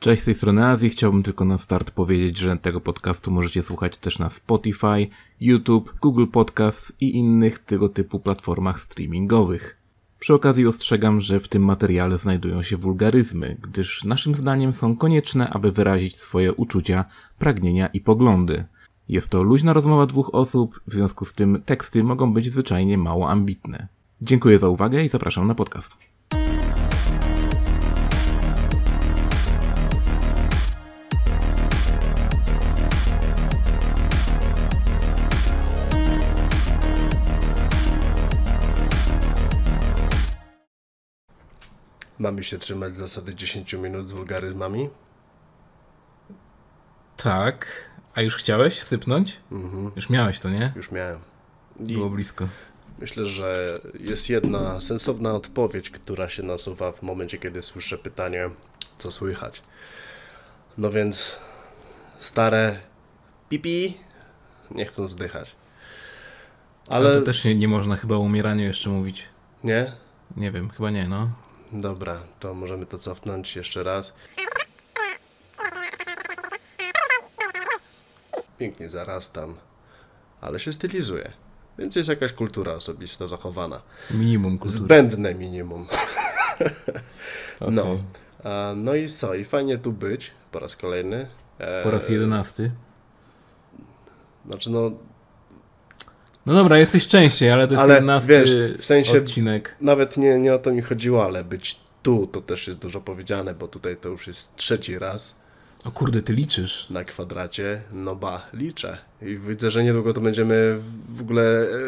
Cześć, z tej strony Azji. Chciałbym tylko na start powiedzieć, że tego podcastu możecie słuchać też na Spotify, YouTube, Google Podcasts i innych tego typu platformach streamingowych. Przy okazji ostrzegam, że w tym materiale znajdują się wulgaryzmy, gdyż naszym zdaniem są konieczne, aby wyrazić swoje uczucia, pragnienia i poglądy. Jest to luźna rozmowa dwóch osób, w związku z tym teksty mogą być zwyczajnie mało ambitne. Dziękuję za uwagę i zapraszam na podcast. Mamy się trzymać zasady 10 minut z wulgaryzmami? Tak. A już chciałeś sypnąć? Mhm. Już miałeś to, nie? Już miałem. I Było blisko. myślę, że jest jedna sensowna odpowiedź, która się nasuwa w momencie, kiedy słyszę pytanie, co słychać. No więc stare pipi nie chcą zdychać. Ale, Ale to też nie, nie można chyba o umieraniu jeszcze mówić. nie? Nie wiem, chyba nie, no. Dobra, to możemy to cofnąć jeszcze raz. Pięknie zarastam, ale się stylizuje. Więc jest jakaś kultura osobista zachowana. Minimum kultury. Zbędne minimum. No. Okej. A, no i co? I fajnie tu być po raz kolejny. E, Po raz jedenasty. Znaczy no, No dobra, jesteś częściej, ale to jest Ale jedenasty wiesz, w sensie- odcinek. nawet nie, nie o to mi chodziło, ale być tu to też jest dużo powiedziane, bo tutaj to już jest trzeci raz. O kurde, ty liczysz. na kwadracie, no ba, liczę. I widzę, że niedługo to będziemy w ogóle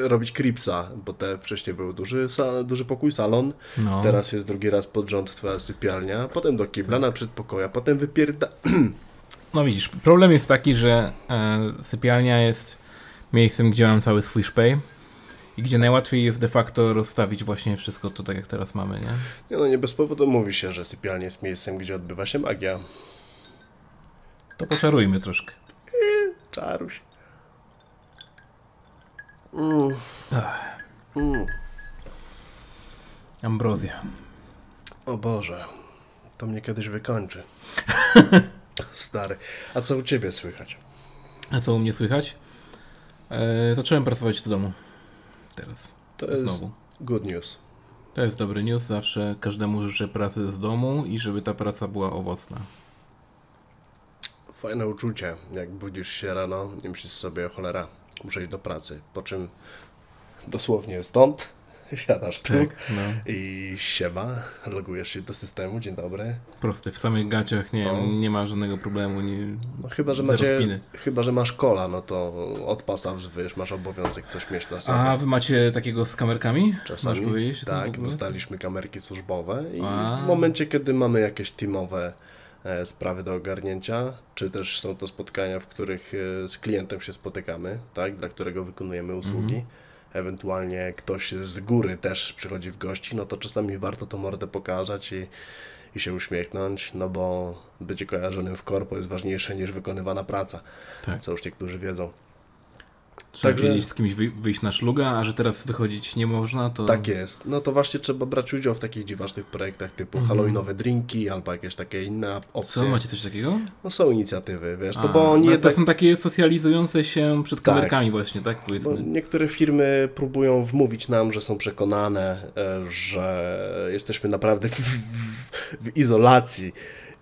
e, robić Cripsa, bo te wcześniej był duży, sa, duży pokój, salon, No. teraz jest drugi raz pod rząd twoja sypialnia, potem do kibla na przedpokoja, potem wypierda... No widzisz, problem jest taki, że e, sypialnia jest miejscem, gdzie mam cały swój szpej i gdzie najłatwiej jest de facto rozstawić właśnie wszystko to tak, jak teraz mamy, nie? Nie no, nie bez powodu mówi się, że sypialnia jest miejscem, gdzie odbywa się magia. To poczarujmy troszkę. Czaruś. Mm. Mm. Ambrozja. O Boże, to mnie kiedyś wykończy. Stary. A co u ciebie słychać? A co u mnie słychać? E, zacząłem pracować z domu. Teraz. To jest Znowu. good news. To jest dobry news. Zawsze każdemu życzę pracy z domu i żeby ta praca była owocna. Fajne uczucie, jak budzisz się rano i myślisz sobie, cholera, muszę iść do pracy. Po czym dosłownie stąd siadasz tu Tak, no. i siema, logujesz się do systemu, dzień dobry. Proste. W samych gaciach nie, No. nie ma żadnego problemu. Nie, No chyba, że macie, spiny. chyba, że masz kola, no to od pasa wiesz, masz obowiązek coś mieć na sobie. A wy macie takiego z kamerkami? Czasami, Możesz powiedzieć? tak, dostaliśmy kamerki służbowe i A. w momencie, kiedy mamy jakieś teamowe e, sprawy do ogarnięcia, czy też są to spotkania, w których e, z klientem się spotykamy, tak, dla którego wykonujemy usługi, Mhm. Ewentualnie ktoś z góry też przychodzi w gości, no to czasami warto to mordę pokazać i, i się uśmiechnąć, no bo bycie kojarzonym w korpo jest ważniejsze niż wykonywana praca, Tak. co już niektórzy wiedzą. Trzeba Także- wiedzieć z kimś wyj- wyjść na szluga, a że teraz wychodzić nie można, to... Tak jest. No to właśnie trzeba brać udział w takich dziwacznych projektach typu halloweenowe drinki albo jakieś takie inne opcje. Mhm. Co, macie coś takiego? No są inicjatywy, wiesz, A, no bo oni no, jednak, To są takie socjalizujące się przed Tak. kamerkami właśnie, tak bo powiedzmy. niektóre firmy próbują wmówić nam, że są przekonane, e, że jesteśmy naprawdę w, w, w izolacji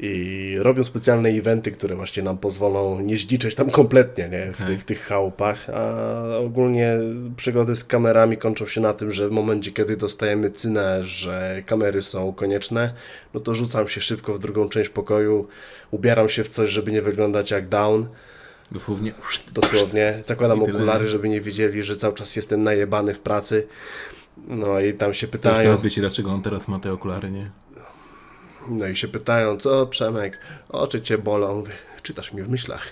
i robią specjalne eventy, które właśnie nam pozwolą nie zdziczeć tam kompletnie, nie, w, Tak. tych, w tych chałupach, a ogólnie przygody z kamerami kończą się na tym, że w momencie, kiedy dostajemy cynę, że kamery są konieczne, no to rzucam się szybko w drugą część pokoju, ubieram się w coś, żeby nie wyglądać jak down, Dosłownie. Dosłownie. Zakładam okulary, żeby nie widzieli, że cały czas jestem najebany w pracy. No i tam się pytają, teraz wiecie, dlaczego on teraz ma te okulary, nie? No i się pytają, co Przemek, oczy cię bolą. Czytasz mi w myślach.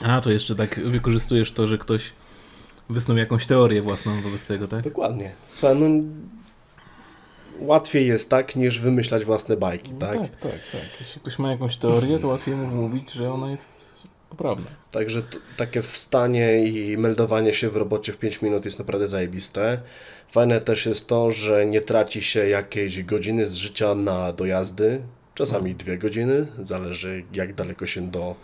A, to jeszcze tak wykorzystujesz to, że ktoś wysnuł jakąś teorię własną wobec tego, tak? Dokładnie. Słuchaj, no, łatwiej jest tak, niż wymyślać własne bajki, tak? tak, tak, tak. Jeśli ktoś ma jakąś teorię, to łatwiej mu mówić, że ona jest poprawna. Także takie wstanie i meldowanie się w robocie w 5 minut jest naprawdę zajebiste. Fajne też jest to, że nie traci się jakiejś godziny z życia na dojazdy, czasami dwie godziny, zależy jak daleko się do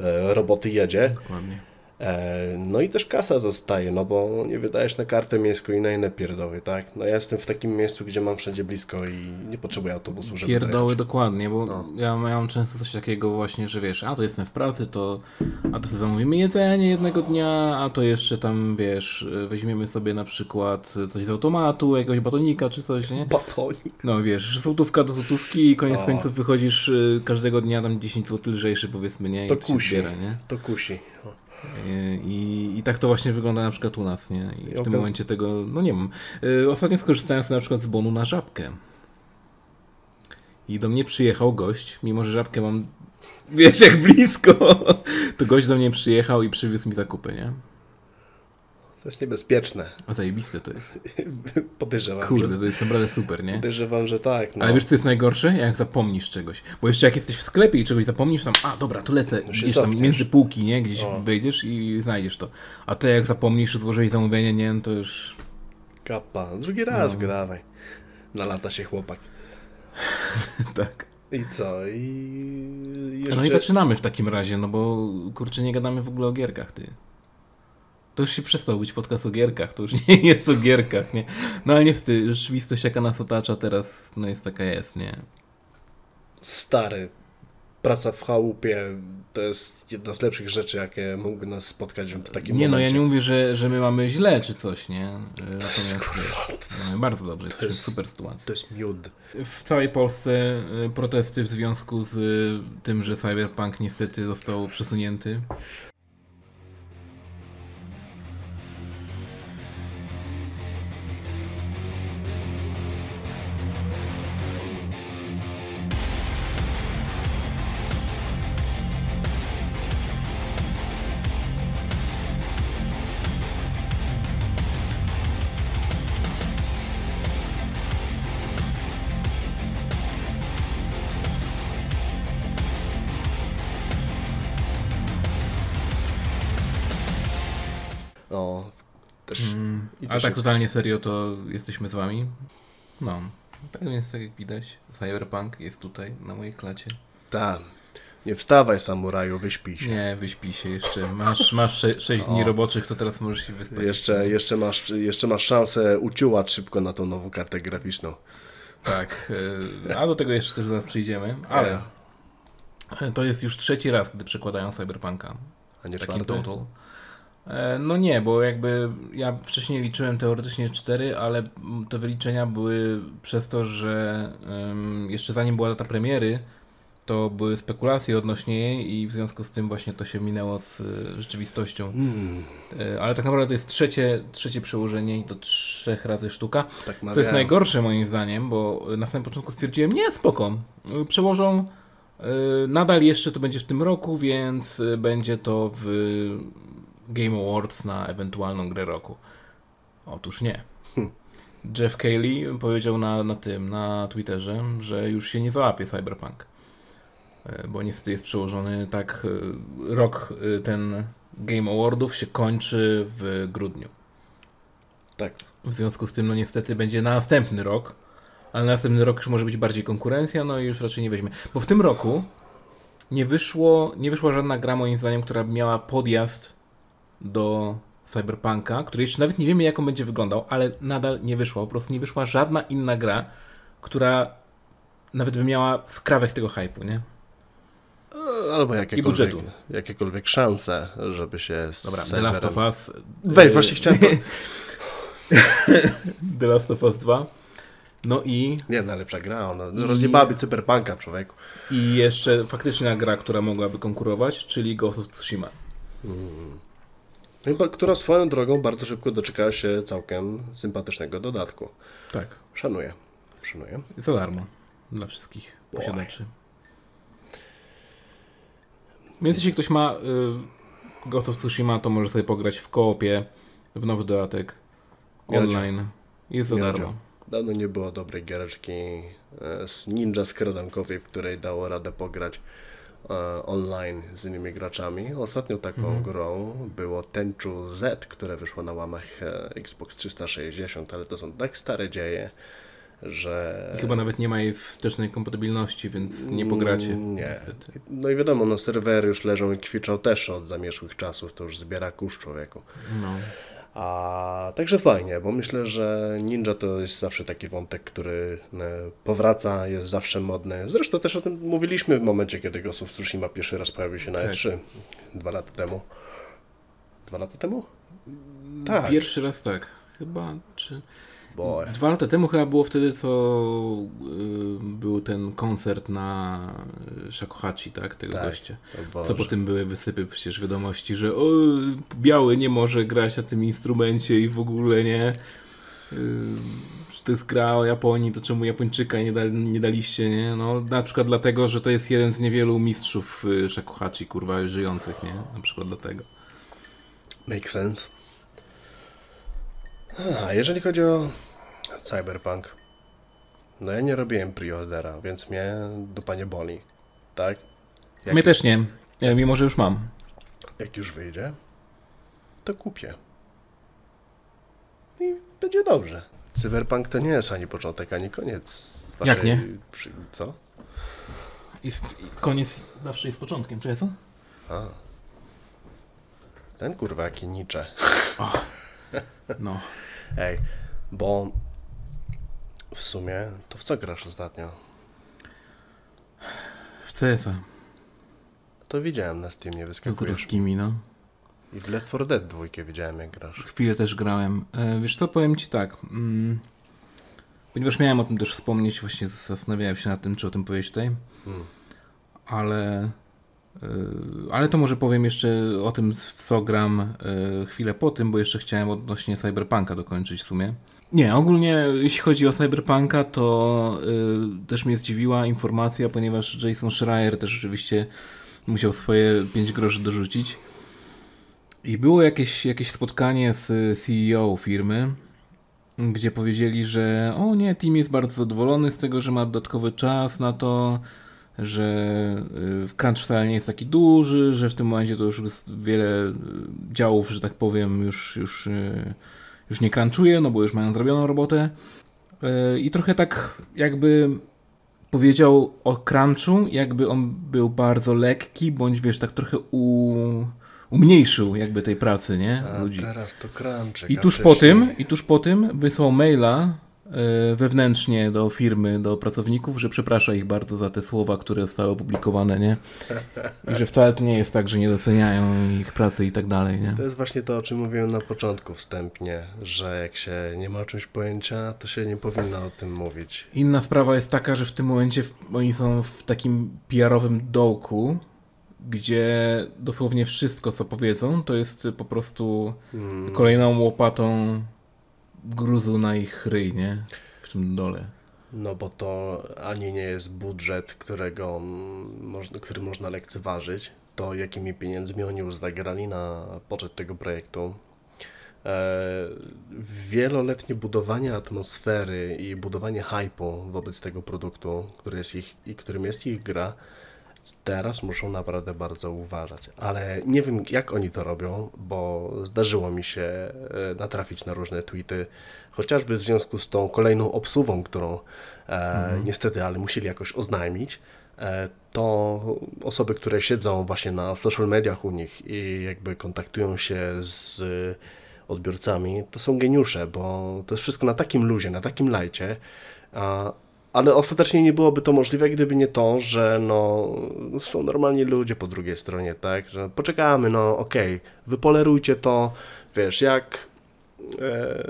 e, roboty jedzie. Dokładnie. E, No i też kasa zostaje, no bo nie wydajesz na kartę miejską i na inne pierdoły, tak? No ja jestem w takim miejscu, gdzie mam wszędzie blisko i nie potrzebuję autobusu, żeby Pierdoły dojechać. dokładnie, bo No. ja, mam często coś takiego właśnie, że wiesz, a to jestem w pracy, to a to sobie zamówimy jedzenie jednego dnia, a to jeszcze tam, wiesz, weźmiemy sobie na przykład coś z automatu, jakiegoś batonika czy coś, nie? Batonik. No wiesz, złotówka do złotówki i koniec O. końców wychodzisz y, każdego dnia tam 10 zł lżejszy powiedzmy, nie? I To kusi. zbiera, nie? To kusi. O. Y, I, I tak to właśnie wygląda na przykład u nas, nie? I w okaz- tym momencie tego, no nie wiem. Y, Ostatnio skorzystałem sobie na przykład z bonu na żabkę. I do mnie przyjechał gość, mimo że żabkę mam, wiesz, jak blisko, to gość do mnie przyjechał i przywiózł mi zakupy, nie? To jest niebezpieczne. A zajebiste to jest. Podejrzewam, Kurde, że, to jest naprawdę super, nie? podejrzewam, że tak. No. Ale wiesz, co jest najgorsze? Jak zapomnisz czegoś. Bo jeszcze jak jesteś w sklepie i czegoś zapomnisz, tam, a dobra, to lecę, No gdzieś tam między półki, nie? Gdzieś O. wejdziesz i znajdziesz to. A ty jak zapomnisz, złożyć zamówienie, nie? No to już... Kapa. Drugi raz No. go dawaj. Nalata się chłopak. tak. I co? I jeszcze... No i zaczynamy w takim razie, no bo kurczę, nie gadamy w ogóle o gierkach, ty. To już się przestał być podcast o gierkach, to już nie jest o gierkach, nie? No ale niestety, rzeczywistość jaka nas otacza teraz, no jest taka jest, nie? Stary. Praca w chałupie to jest jedna z lepszych rzeczy, jakie mógłby nas spotkać w takim Nie no, ja momencie. nie mówię, że, że my mamy źle czy coś, nie? E, Natomiast kurwa, no, bardzo dobrze, w jest- super sytuacji. To jest miód. W całej Polsce y, protesty w związku z tym, że Cyberpunk niestety został przesunięty. Też- tak totalnie serio to jesteśmy z wami. No, tak więc tak jak widać, Cyberpunk jest tutaj na mojej klacie. Tak. Nie wstawaj, samuraju, wyśpij się. Nie, wyśpij się jeszcze. Masz, masz 6 dni roboczych, to teraz możesz się wyspać. Jeszcze, jeszcze, masz, jeszcze masz szansę uciułać szybko na tą nową kartę graficzną. Tak, y, a do tego jeszcze też zaraz przyjdziemy, ale to jest już trzeci raz, gdy przekładają Cyberpunka. A nie Takim czwarty? total. E, No nie, bo jakby ja wcześniej liczyłem teoretycznie 4, ale te wyliczenia były przez to, że jeszcze zanim była data premiery, to były spekulacje odnośnie jej i w związku z tym właśnie to się minęło z e, rzeczywistością. Mm, Ale tak naprawdę to jest trzecie, trzecie przełożenie i to trzech razy sztuka. tak Co jest najgorsze moim zdaniem, bo na samym początku stwierdziłem, nie, spoko, przełożą, nadal jeszcze to będzie w tym roku, więc będzie to w Game Awards na ewentualną grę roku. Otóż nie. Hmm. Jeff Cayley powiedział na, na tym, na Twitterze, że już się nie załapie Cyberpunk. Y, Bo niestety jest przełożony tak, y, rok y, ten Game Awardów się kończy w grudniu. Tak. W związku z tym, no niestety będzie na następny rok, ale na następny rok już może być bardziej konkurencja, no i już raczej nie weźmie. Bo w tym roku nie wyszło, nie wyszła żadna gra moim zdaniem, która miała podjazd do Cyberpunka, który jeszcze nawet nie wiemy jak on będzie wyglądał, ale nadal nie wyszła. Po prostu nie wyszła żadna inna gra, która nawet by miała skrawek tego hype'u, nie? E, Albo jakiekolwiek, budżetu. jakiekolwiek szanse, żeby się z Dobra, The serwerem- Last of Us. Weź, y, właśnie chciałem to... The Last of Us 2. No i Nie, najlepsza gra, ona rozjebałaby cyberpunka, człowieku. I jeszcze faktyczna gra, która mogłaby konkurować, czyli Ghost of Tsushima. Chyba, która swoją drogą bardzo szybko doczekała się całkiem sympatycznego dodatku. Tak. Szanuję. Szanuję. Za darmo. Dla wszystkich posiadaczy. Więc jeśli ktoś ma y, Ghost of Tsushima, to może sobie pograć w koopie, w nowy dodatek, online. Jest za darmo. Dawno nie było dobrej giereczki e, z ninja skradankowej, w której dało radę pograć online z innymi graczami. Ostatnią taką Mhm. grą było Tenchu Z, które wyszło na łamach e, Xbox 360, ale to są tak stare dzieje, że... Chyba nawet nie ma jej wstecznej kompatybilności, więc nie pogracie. Mm, Nie. Niestety. No i wiadomo, no serwery już leżą i kwiczą też od zamierzchłych czasów, to już zbiera kurz człowieku. No. A także fajnie, bo myślę, że Ninja to jest zawsze taki wątek, który e, powraca, jest zawsze modny. Zresztą też o tym mówiliśmy w momencie, kiedy Ghost of Tsushima pierwszy raz pojawił się na Tak. E3 dwa lata temu. Dwa lata temu? Tak. Pierwszy raz tak. Chyba, czy... Bo Dwa lata temu chyba było wtedy, co y, był ten koncert na y, Shakuhachi, tak? Tego Tak. gościa. Co po tym były wysypy przecież wiadomości, że o, biały nie może grać na tym instrumencie i w ogóle nie. Yy, że to jest gra o Japonii, to czemu Japończyka nie, da, nie daliście, nie? No, na przykład dlatego, że to jest jeden z niewielu mistrzów y, Shakuhachi, kurwa, żyjących, nie? Na przykład dlatego. Make sense. A jeżeli chodzi o Cyberpunk, no ja nie robiłem preordera, więc mnie dupa nie boli, tak? Jak, Mnie też nie, e, mimo że już mam. jak już wyjdzie, to kupię. I będzie dobrze. Cyberpunk to nie jest ani początek, ani koniec. Jak nie? Co? Jest, koniec zawsze jest początkiem, czy co? A. Ten kurwa jaki nicze. No. Ej, bo w sumie to w co grasz ostatnio? W CS-a. To widziałem na Steamie, Z wyskakujesz. ruskimi, no. I w Left 4 Dead dwójkę widziałem jak grasz. Chwilę też grałem. E, wiesz co, powiem ci tak. Mm, ponieważ miałem o tym też wspomnieć, właśnie zastanawiałem się nad tym, czy o tym powiedzieć tutaj. Hmm. Ale, ale to może powiem jeszcze o tym, w co gram e, chwilę po tym, bo jeszcze chciałem odnośnie Cyberpunka dokończyć w sumie. Nie, ogólnie jeśli chodzi o Cyberpunka, to e, też mnie zdziwiła informacja, ponieważ Jason Schreier też rzeczywiście musiał swoje 5 groszy dorzucić. I było jakieś, jakieś spotkanie z CEO firmy, gdzie powiedzieli, że o nie, team jest bardzo zadowolony z tego, że ma dodatkowy czas na to, że y, crunch wcale nie jest taki duży, że w tym momencie to już jest wiele y, działów, że tak powiem, już, już, y, już nie crunchuje, no bo już mają zrobioną robotę. I trochę tak jakby powiedział o crunchu, jakby on był bardzo lekki, bądź wiesz, tak trochę u, umniejszył jakby tej pracy, nie? A Ludzi. teraz to crunchek. I tuż po tym, i tuż po tym wysłał maila wewnętrznie do firmy, do pracowników, że przeprasza ich bardzo za te słowa, które zostały opublikowane, nie? I że wcale to nie jest tak, że nie doceniają ich pracy i tak dalej, nie? To jest właśnie to, o czym mówiłem na początku wstępnie, że jak się nie ma o czymś pojęcia, to się nie powinno o tym mówić. Inna sprawa jest taka, że w tym momencie oni są w takim PR-owym dołku, gdzie dosłownie wszystko, co powiedzą, to jest po prostu Mm, kolejną łopatą gruzu na ich ryj, nie? W tym dole. No bo to ani nie jest budżet, którego który można lekceważyć, to jakimi pieniędzmi oni już zagrali na poczet tego projektu. E, wieloletnie budowanie atmosfery i budowanie hypu wobec tego produktu, który jest ich, którym jest ich gra, teraz muszą naprawdę bardzo uważać. Ale nie wiem, jak oni to robią, bo zdarzyło mi się e, natrafić na różne tweety, chociażby w związku z tą kolejną obsuwą, którą e, niestety, ale musieli jakoś oznajmić. E, to osoby, które siedzą właśnie na social mediach u nich i jakby kontaktują się z odbiorcami, to są geniusze, bo to jest wszystko na takim luzie, na takim lajcie, a, ale ostatecznie nie byłoby to możliwe, gdyby nie to, że no, są normalni ludzie po drugiej stronie, tak, że poczekamy, no okej, wypolerujcie to, wiesz, jak e,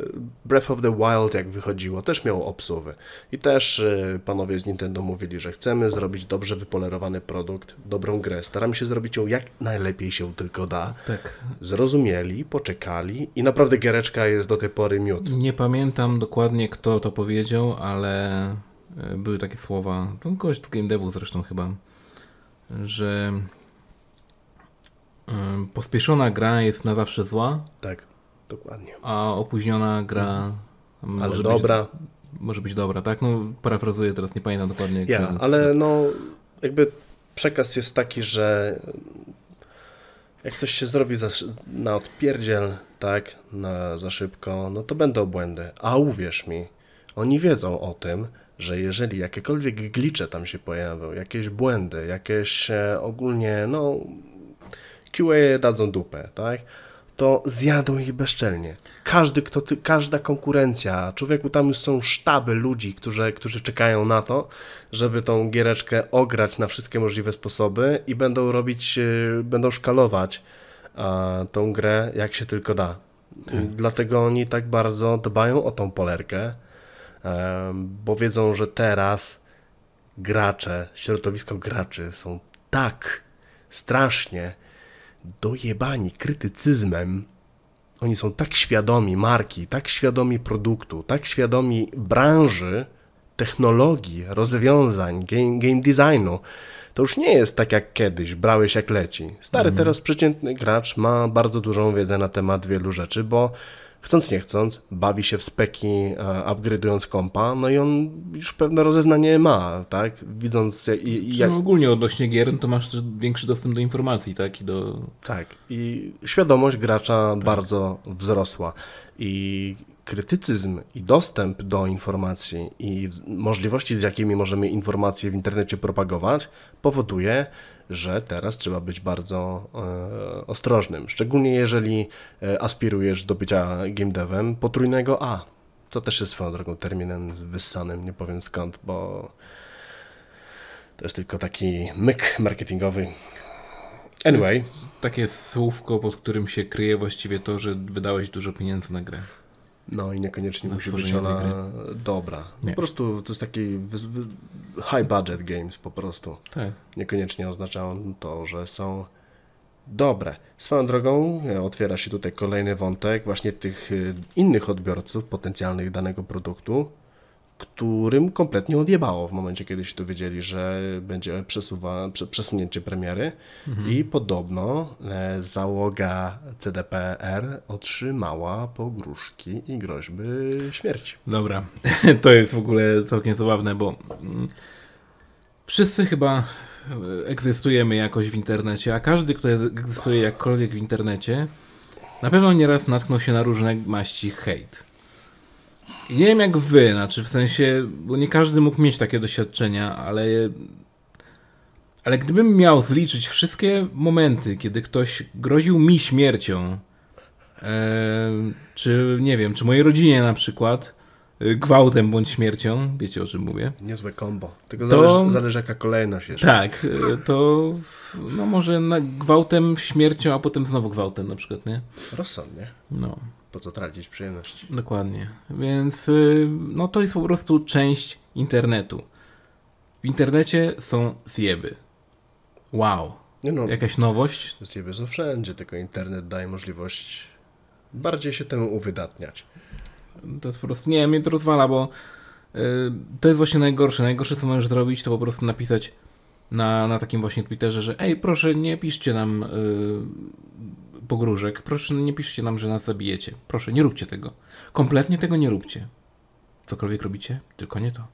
Breath of the Wild jak wychodziło, też miał obsuwy. I też e, panowie z Nintendo mówili, że chcemy zrobić dobrze wypolerowany produkt, dobrą grę. Staramy się zrobić ją jak najlepiej się tylko da. Tak. Zrozumieli, poczekali i naprawdę giereczka jest do tej pory miód. Nie pamiętam dokładnie, kto to powiedział, ale były takie słowa, to gość z Game Devu zresztą chyba, że e, pospieszona gra jest na zawsze zła, Tak, dokładnie. a opóźniona gra Ale może dobra. Być, może być dobra, tak? No parafrazuję teraz, nie pamiętam dokładnie. jak Ja, ten- ale no jakby przekaz jest taki, że jak coś się zrobi za, na odpierdziel, tak, na, za szybko, no to będą błędy. A uwierz mi, Oni wiedzą o tym, że jeżeli jakiekolwiek glicze tam się pojawią, jakieś błędy, jakieś e, ogólnie, no, QA dadzą dupę, tak? To zjadą ich bezczelnie. Każdy, kto ty, każda konkurencja, człowieku, tam już są sztaby ludzi, którzy, którzy czekają na to, żeby tą giereczkę ograć na wszystkie możliwe sposoby i będą robić, e, będą szkalować a, tą grę jak się tylko da. Dlatego oni tak bardzo dbają o tą polerkę, bo wiedzą, że teraz gracze, środowisko graczy są tak strasznie dojebani krytycyzmem. Oni są tak świadomi marki, tak świadomi produktu, tak świadomi branży, technologii, rozwiązań, game, game designu. To już nie jest tak jak kiedyś, brałeś jak leci. Stary teraz przeciętny gracz ma bardzo dużą wiedzę na temat wielu rzeczy, bo chcąc nie chcąc, bawi się w speki, e, upgrade'ując kompa, no i on już pewne rozeznanie ma, tak? Widząc jak, jak, no ogólnie odnośnie gier, no to masz też większy dostęp do informacji, tak? I do... Tak, i świadomość gracza bardzo wzrosła. I krytycyzm i dostęp do informacji i możliwości, z jakimi możemy informacje w internecie propagować, powoduje, że teraz trzeba być bardzo e, ostrożnym. Szczególnie jeżeli e, aspirujesz do bycia game devem potrójnego A. To też jest swoją drogą terminem wyssanym, nie powiem skąd, bo to jest tylko taki myk marketingowy. Anyway. Jest takie słówko, pod którym się kryje właściwie to, że wydałeś dużo pieniędzy na grę. No i niekoniecznie musi być ona dobra. Nie. Po prostu to jest taki high budget games po prostu. Tak. Niekoniecznie oznacza on to, że są dobre. Swoją drogą e, otwiera się tutaj kolejny wątek właśnie tych e, innych odbiorców potencjalnych danego produktu, którym kompletnie odjebało w momencie, kiedy się dowiedzieli, że będzie przesuwa, prze, przesunięcie premiery i podobno e, załoga CDPR otrzymała pogróżki i groźby śmierci. Dobra, to jest w ogóle całkiem zabawne, bo mm, wszyscy chyba e, egzystujemy jakoś w internecie, a każdy, kto egzystuje jakkolwiek w internecie, na pewno nieraz natknął się na różne maści hejt. I nie wiem jak wy, znaczy w sensie, bo nie każdy mógł mieć takie doświadczenia, ale ale gdybym miał zliczyć wszystkie momenty, kiedy ktoś groził mi śmiercią, e, czy nie wiem, czy mojej rodzinie na przykład, y, gwałtem bądź śmiercią, wiecie o czym mówię? Niezłe kombo. Tylko To- zależy, zależy jaka kolejność jeszcze. Tak, y, to no może na gwałtem, śmiercią, a potem znowu gwałtem na przykład, nie? Rozsądnie. No, Po co tracić przyjemność? dokładnie. Więc y, no to jest po prostu część internetu. W internecie są zjeby. Wow. No, Jakaś nowość? zjeby są wszędzie, tylko internet daje możliwość bardziej się temu uwydatniać. To jest po prostu, nie, mnie to rozwala, bo y, to jest właśnie najgorsze. Najgorsze, co możesz zrobić, to po prostu napisać na, na takim właśnie Twitterze, że ej, proszę, nie piszcie nam y, pogróżek, proszę, nie piszcie nam, że nas zabijecie. Proszę, nie róbcie tego. Kompletnie tego nie róbcie. Cokolwiek robicie, tylko nie to.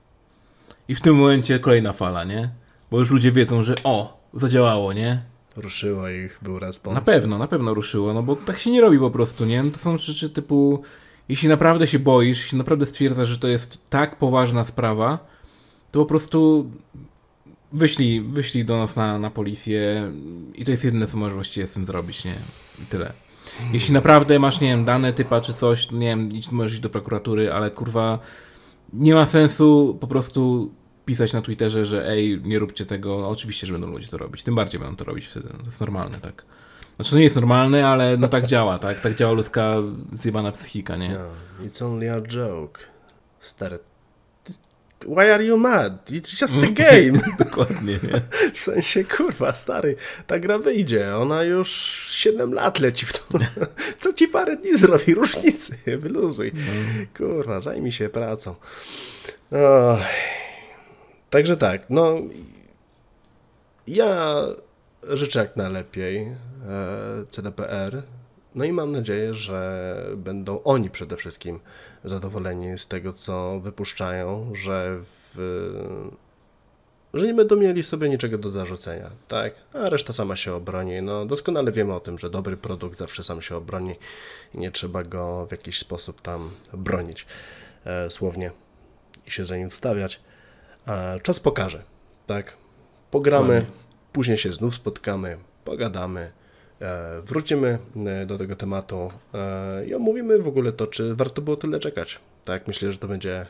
I w tym momencie kolejna fala, nie? Bo już ludzie wiedzą, że o, zadziałało, nie? Ruszyło ich, był respons. Na pewno, na pewno ruszyło, no bo tak się nie robi po prostu, nie? No to są rzeczy typu, jeśli naprawdę się boisz, jeśli naprawdę stwierdzasz, że to jest tak poważna sprawa, to po prostu wyślij, wyślij do nas na, na policję i to jest jedyne, co możesz właściwie z tym zrobić, nie? I tyle. Jeśli naprawdę masz, nie wiem, dane typa czy coś, nie wiem, możesz iść do prokuratury, ale kurwa, nie ma sensu po prostu pisać na Twitterze, że ej, nie róbcie tego. No, oczywiście, że będą ludzie to robić. Tym bardziej będą to robić wtedy. To jest normalne, tak. Znaczy, to nie jest normalne, ale no tak działa, tak? Tak działa ludzka zjebana psychika, nie? No, it's only a joke. Stary. Why are you mad? It's just a game. Dokładnie, nie? W sensie, kurwa, stary, ta gra wyjdzie. Ona już 7 lat leci w to. Co ci parę dni zrobi różnicy? Wyluzuj. Kurwa, zajmij się pracą. Oj. Także tak, no. Ja życzę jak najlepiej e, CDPR. No i mam nadzieję, że będą oni przede wszystkim zadowoleni z tego, co wypuszczają, że w, że nie będą mieli sobie niczego do zarzucenia, tak? A reszta sama się obroni. No, doskonale wiemy o tym, że dobry produkt zawsze sam się obroni i nie trzeba go w jakiś sposób tam bronić, e, słownie. i się za nim wstawiać. A czas pokaże, tak? Pogramy, Dokładnie. później się znów spotkamy, pogadamy, e, wrócimy e, do tego tematu e, i omówimy w ogóle to, czy warto było tyle czekać. Tak, myślę, że to będzie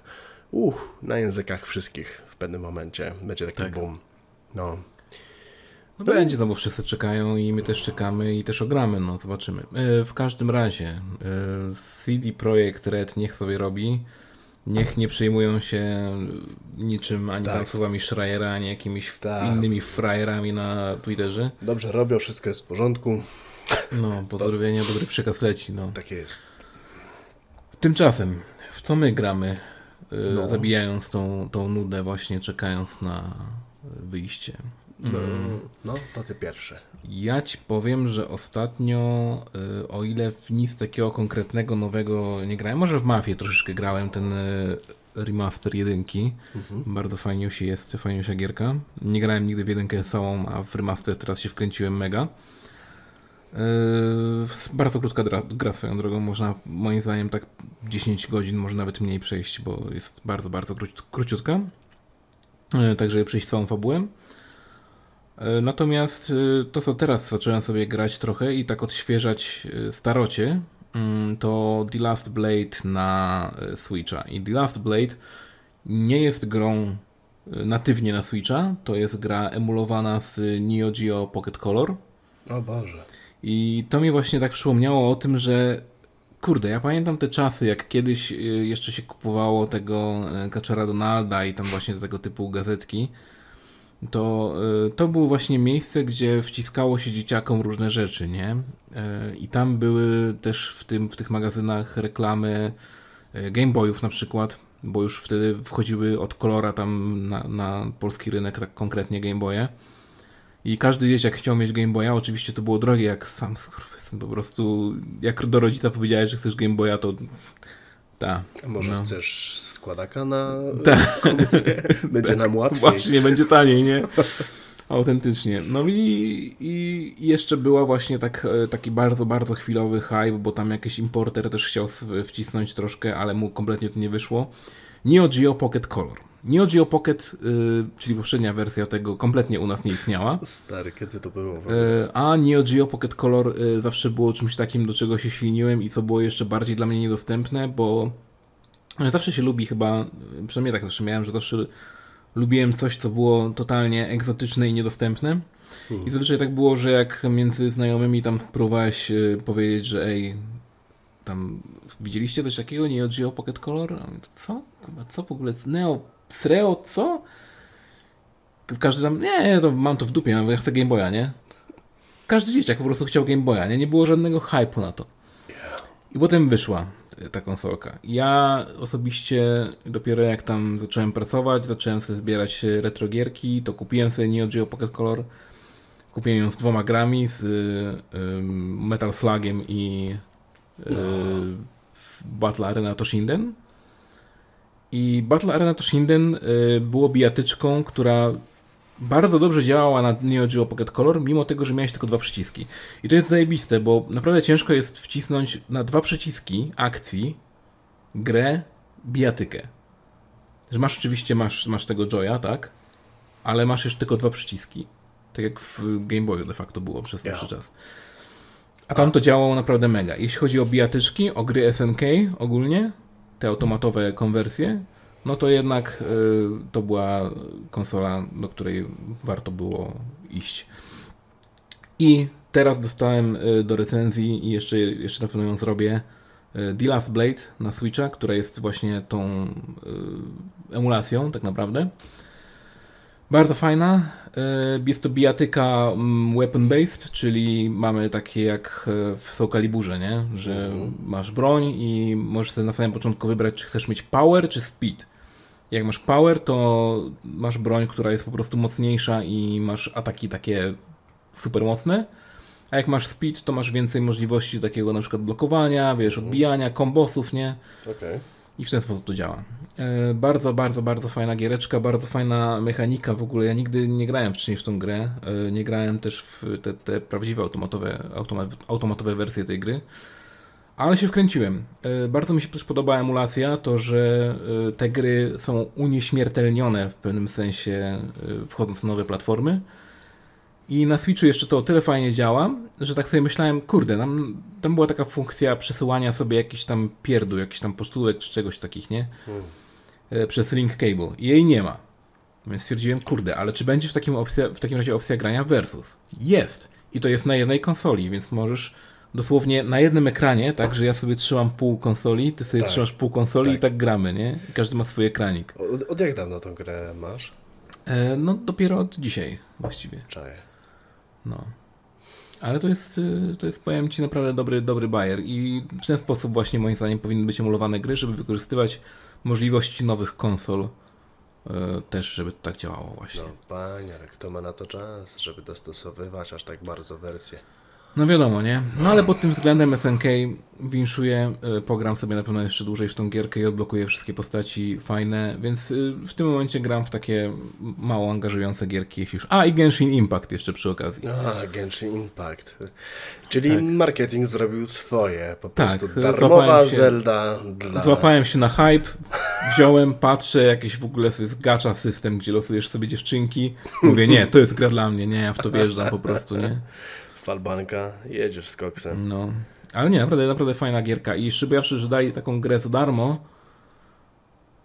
uch, na językach wszystkich w pewnym momencie. Będzie taki Tak. boom. No, No będzie, no bo wszyscy czekają i my też czekamy i też ogramy, no zobaczymy. E, W każdym razie e, CD Projekt Red niech sobie robi. Niech nie przejmują się niczym ani Tak. tam słowami Schreiera, ani jakimiś Tak. innymi frajerami na Twitterze. dobrze robią, wszystko jest w porządku. No, pozdrowienia, dobry przekaz leci, no. Tak jest. Tymczasem, w co my gramy, e, No. zabijając tą, tą nudę właśnie, czekając na wyjście? No, no to ty pierwszy. Ja ci powiem, że ostatnio, y, o ile w nic takiego konkretnego nowego nie grałem, może w Mafię troszeczkę grałem, ten y, remaster jedynki. Bardzo fajnie się jest, fajnie się gierka. Nie grałem nigdy w jedynkę całą, a w remaster teraz się wkręciłem mega. Yy, bardzo krótka gra, gra swoją drogą, można moim zdaniem tak 10 godzin, może nawet mniej przejść, bo jest bardzo, bardzo króci- króciutka. Yy, Także przejść całą fabułę. E, Natomiast y, to, co teraz zacząłem sobie grać trochę i tak odświeżać y, starocie, to The Last Blade na y, Switcha. I The Last Blade nie jest grą y, natywnie na Switcha, to jest gra emulowana z Neo Geo Pocket Color. O Boże. I to mi właśnie tak przypomniało o tym, że kurde, ja pamiętam te czasy, jak kiedyś y, jeszcze się kupowało tego Kaczera Donalda i tam właśnie tego typu gazetki. To, y, to było właśnie miejsce, gdzie wciskało się dzieciakom różne rzeczy, nie? Y, I tam były też w, tym, w tych magazynach reklamy y, Game Boyów na przykład, bo już wtedy wchodziły od kolora tam na, na polski rynek, tak konkretnie Game Boye. I każdy dzieciak chciał mieć Game Boya. Oczywiście to było drogie, jak sam skurwysyn. Po prostu, jak do rodzica powiedziałeś, że chcesz Game Boya, to ta. A może no. chcesz składaka na Tak. Będzie nam łatwiej. Właśnie, będzie taniej, nie? Autentycznie. No i, i jeszcze była właśnie tak, e, taki bardzo, bardzo chwilowy hype, bo tam jakiś importer też chciał wcisnąć troszkę, ale mu kompletnie to nie wyszło. Neo Geo Pocket Color. Neo Geo Pocket, y, czyli poprzednia wersja tego, kompletnie u nas nie istniała. Stary, kiedy to było? E, A Neo Geo Pocket Color e, zawsze było czymś takim, do czego się śliniłem i co było jeszcze bardziej dla mnie niedostępne, bo e, zawsze się lubi chyba, przynajmniej tak zawsze miałem, że zawsze lubiłem coś, co było totalnie egzotyczne i niedostępne. I zazwyczaj tak było, że jak między znajomymi tam próbowałeś e, powiedzieć, że ej, tam widzieliście coś takiego, Neo Geo Pocket Color? A Co? Kurwa, co w ogóle? Neo, Sreo, co? Każdy tam, nie, to mam to w dupie, ja chcę Game Boya, nie? Każdy dzieciak po prostu chciał Game Boya, nie? Nie było żadnego hype'u na to. I potem wyszła y, ta konsolka. Ja osobiście dopiero jak tam zacząłem pracować, zacząłem sobie zbierać y, retrogierki, to kupiłem sobie Neo Geo Pocket Color. Kupiłem ją z dwoma grami, z y, ym, Metal Slugiem i y, Battle Arena Toshinden. I Battle Arena Toshinden y, było bijatyczką, która bardzo dobrze działała na Neo Geo Pocket Color, mimo tego, że miałeś tylko dwa przyciski. I to jest zajebiste, bo naprawdę ciężko jest wcisnąć na dwa przyciski akcji grę bijatykę. Że masz oczywiście masz, masz tego Joya, tak? Ale masz już tylko dwa przyciski. Tak jak w Game Boyu de facto było przez dłuższy czas. A tam to działało naprawdę mega. Jeśli chodzi o bijatyczki, o gry SNK ogólnie, te automatowe konwersje, no to jednak y, to była konsola, do której warto było iść. I teraz dostałem y, do recenzji i jeszcze, jeszcze na pewno ją zrobię y, The Last Blade na Switcha, która jest właśnie tą emulacją tak naprawdę. Bardzo fajna. Y, Jest to bijatyka mm, weapon-based, czyli mamy takie jak e, w Soul Caliburze, nie? Że masz broń i możesz sobie na samym początku wybrać, czy chcesz mieć power, czy speed. Jak masz power, to masz broń, która jest po prostu mocniejsza i masz ataki takie super mocne. A jak masz speed, to masz więcej możliwości takiego na przykład blokowania, wiesz, odbijania, kombosów, nie? Okej. I w ten sposób to działa. E, bardzo, bardzo, bardzo fajna giereczka, bardzo fajna mechanika w ogóle. Ja nigdy nie grałem wcześniej w tą grę. E, nie grałem też w te, te prawdziwe automatowe, automa, automatowe wersje tej gry. Ale się wkręciłem. E, Bardzo mi się też podoba emulacja, to że te gry są unieśmiertelnione w pewnym sensie, wchodząc na nowe platformy. I na Switchu jeszcze to o tyle fajnie działa, że tak sobie myślałem, kurde, tam, tam była taka funkcja przesyłania sobie jakiś tam pierdół, jakiś tam pocztówek czy czegoś takich, nie? E, Przez link cable. I jej nie ma. Więc stwierdziłem, kurde, ale czy będzie w takim, opcja, w takim razie opcja grania versus? Jest. I to jest na jednej konsoli, więc możesz dosłownie na jednym ekranie, tak, że ja sobie trzymam pół konsoli, ty sobie Tak. trzymasz pół konsoli i Tak. tak gramy, nie? I każdy ma swój ekranik. Od, od jak dawno tą grę masz? E, no dopiero od dzisiaj właściwie. Czaję. No. Ale to jest, y, to jest, powiem Ci, naprawdę dobry, dobry bajer i w ten sposób właśnie moim zdaniem powinny być emulowane gry, żeby wykorzystywać możliwości nowych konsol y, też, żeby to tak działało właśnie. No panie, ale kto ma na to czas, żeby dostosowywać aż tak bardzo wersję? No wiadomo, nie? No ale pod tym względem SNK winszuje, y, pogram sobie na pewno jeszcze dłużej w tą gierkę i odblokuję wszystkie postaci fajne, więc y, w tym momencie gram w takie mało angażujące gierki, jeśli już... A, i Genshin Impact jeszcze przy okazji. A, Genshin Impact. Czyli Tak. marketing zrobił swoje. Po Tak, prostu złapałem darmowa się- Zelda dla... Złapałem się na hype, wziąłem, patrzę, jakieś w ogóle gacha system, gdzie losujesz sobie dziewczynki. Mówię, nie, to jest gra dla mnie, nie, ja w to wjeżdżam po prostu, nie? Falbanka, jedziesz z koksem. No. Ale nie, naprawdę, naprawdę fajna gierka. I szybowszy, że dali taką grę za darmo.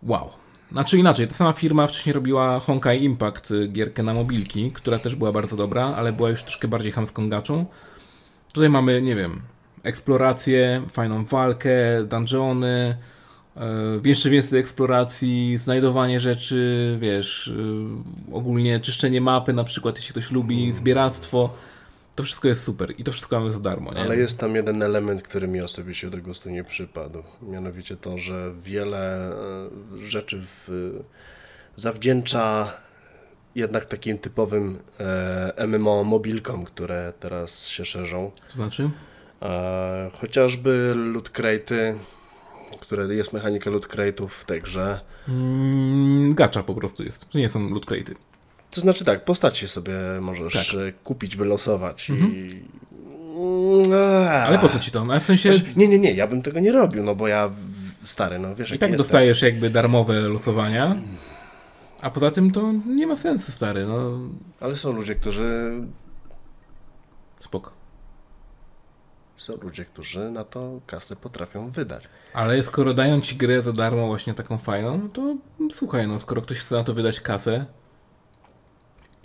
Wow. Znaczy inaczej, ta sama firma wcześniej robiła Honkai Impact, y, gierkę na mobilki, która też była bardzo dobra, ale była już troszkę bardziej chamską gaczą. Tutaj mamy, nie wiem, eksplorację, fajną walkę, dungeony, e, jeszcze więcej eksploracji, znajdowanie rzeczy, wiesz, y, ogólnie czyszczenie mapy na przykład, jeśli ktoś lubi, zbieractwo. To wszystko jest super i to wszystko mamy za darmo, nie? Ale jest tam jeden element, który mi osobiście do gustu nie przypadł. Mianowicie to, że wiele e, rzeczy w, zawdzięcza jednak takim typowym e, MMO mobilkom, które teraz się szerzą. To znaczy? E, chociażby loot crate'y, które jest mechanika loot crate'ów w tej grze. Mm, gacza po prostu jest. To nie są loot crate'y. To znaczy tak, postacie sobie możesz Tak. e, kupić, wylosować i... Mm, Ale po co ci to? A w sensie Znaczy, nie, nie, nie, ja bym tego nie robił, no bo ja stary, no wiesz, i tak dostajesz jakby darmowe losowania. A poza tym to nie ma sensu, stary. No Ale są ludzie, którzy spoko. są ludzie, którzy na to kasę potrafią wydać. Ale skoro dają ci grę za darmo właśnie taką fajną, no to słuchaj, no skoro ktoś chce na to wydać kasę,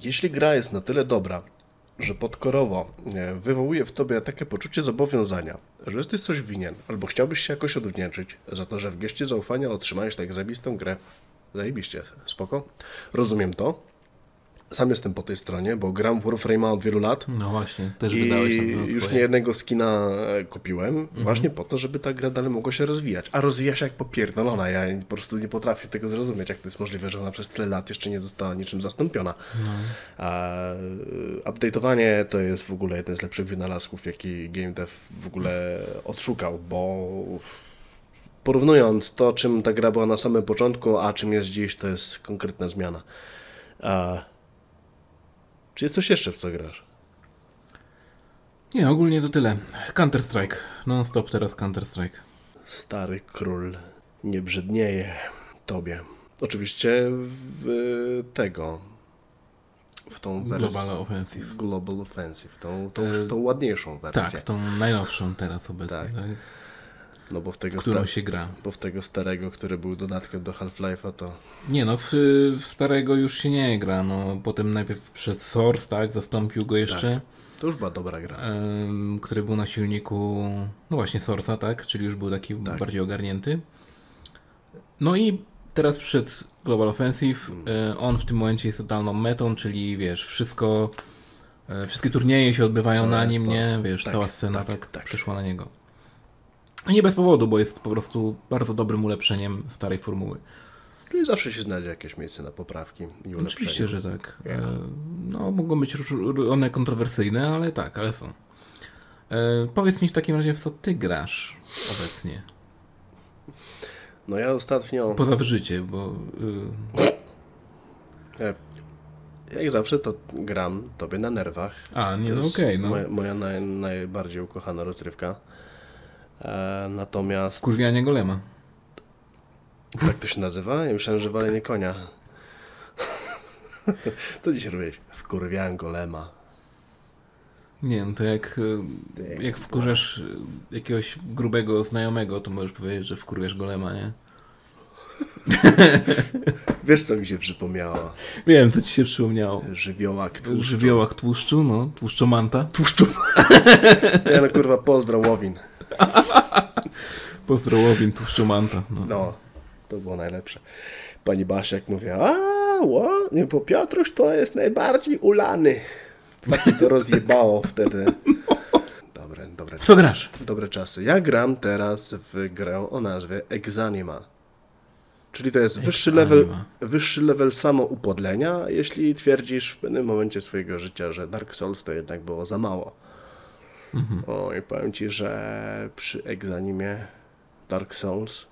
Jeśli gra jest na tyle dobra, że podkorowo e, wywołuje w tobie takie poczucie zobowiązania, że jesteś coś winien, albo chciałbyś się jakoś odwdzięczyć za to, że w geście zaufania otrzymałeś tak zajebistą grę, zajebiście, spoko, rozumiem to. Sam jestem po tej stronie, bo gram w Warframe'a od wielu lat. no właśnie, też I wydałeś pewno już swoje. nie jednego skina e, kupiłem, Mhm. właśnie po to, żeby ta gra dalej mogła się rozwijać. A rozwija się jak popierdolona. Ja po prostu nie potrafię tego zrozumieć, jak to jest możliwe, że ona przez tyle lat jeszcze nie została niczym zastąpiona. No. A e, update'owanie to jest w ogóle jeden z lepszych wynalazków, jaki game dev w ogóle odszukał, bo porównując to, czym ta gra była na samym początku, a czym jest dziś, to jest konkretna zmiana. A, czy jest coś jeszcze, w co grasz? Nie, ogólnie to tyle. Counter-Strike. Non-stop teraz Counter-Strike. Stary król nie brzydnieje tobie. Oczywiście w tego, w tą wersję. Global Offensive. Global Offensive, tą, tą, E, tą ładniejszą wersję. Tak, tą najnowszą teraz obecnie, Tak. tak. No bo w tego, którą się gra. bo w tego starego, który był dodatkiem do Half-Life'a, to Nie no, w, w starego już się nie gra, no potem najpierw przed Source, tak, zastąpił go jeszcze, to już była dobra gra. em, który był na silniku, no właśnie Source'a, tak, czyli już był taki Tak. bardziej ogarnięty. No i teraz przyszedł Global Offensive, e, on w tym momencie jest totalną metą, czyli wiesz, wszystko, e, wszystkie turnieje się odbywają na nim, nie, wiesz, Tak, cała scena tak, tak, tak. przeszła na niego. Nie bez powodu, bo jest po prostu bardzo dobrym ulepszeniem starej formuły. Czyli zawsze się znajdzie jakieś miejsce na poprawki i ulepszenia. Oczywiście, że tak. E, No, mogą być one kontrowersyjne, ale tak, ale są. E, powiedz mi w takim razie, w co ty grasz obecnie? No ja ostatnio, Poza w życie, bo y, e, jak zawsze, to gram tobie na nerwach. A, nie, no jest okej, no. Moja, moja naj, najbardziej ukochana rozrywka. E, natomiast... Kurwianie golema. Tak to się nazywa? Ja myślałem, że walenie konia. Co dziś robisz? Wkurwiałem golema. Nie, no to jak, y, jak wkurzasz y, jakiegoś grubego znajomego, to możesz powiedzieć, że wkurwiasz golema, nie? Wiesz, co mi się przypomniało? Wiem, co ci się przypomniało. Żywiołak tłuszczu. Żywiołach tłuszczu, no, tłuszczomanta. Tłuszczu. Ja no kurwa, pozdro Łowin. Pozdrołowin, tłuszczomanta. No. No, to było najlepsze. Pani Basiak mówi, a ło, nie, bo Piotruś to jest najbardziej ulany. Tak to rozjebało wtedy. Dobre, dobre W co grasz? Dobre czasy. Ja gram teraz w grę o nazwie Exanima. Czyli to jest wyższy level, wyższy level samoupodlenia, jeśli twierdzisz w pewnym momencie swojego życia, że Dark Souls to jednak było za mało. O, i powiem ci, że przy Exanimie Dark Souls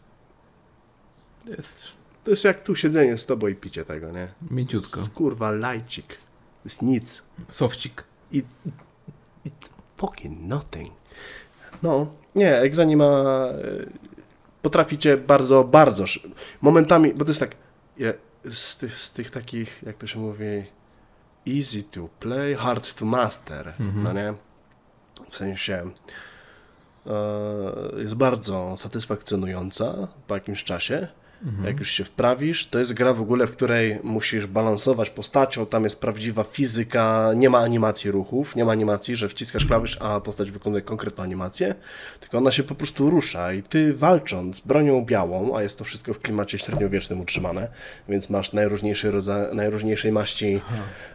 Jest to jest jak tu siedzenie z tobą i picie tego, nie? mięciutko. Kurwa, lajcik. To jest nic. Sofcik. I, it's fucking nothing. No, nie, Exanima y, potraficie bardzo, bardzo momentami, bo to jest tak, z, tych, z tych takich, jak to się mówi, easy to play, hard to master, no nie? W sensie e, jest bardzo satysfakcjonująca po jakimś czasie. Jak już się wprawisz, to jest gra w ogóle, w której musisz balansować postacią, tam jest prawdziwa fizyka, nie ma animacji ruchów, nie ma animacji, że wciskasz klawisz, a postać wykonuje konkretną animację, tylko ona się po prostu rusza i ty walcząc bronią białą, a jest to wszystko w klimacie średniowiecznym utrzymane, więc masz najróżniejsze rodza- najróżniejszej maści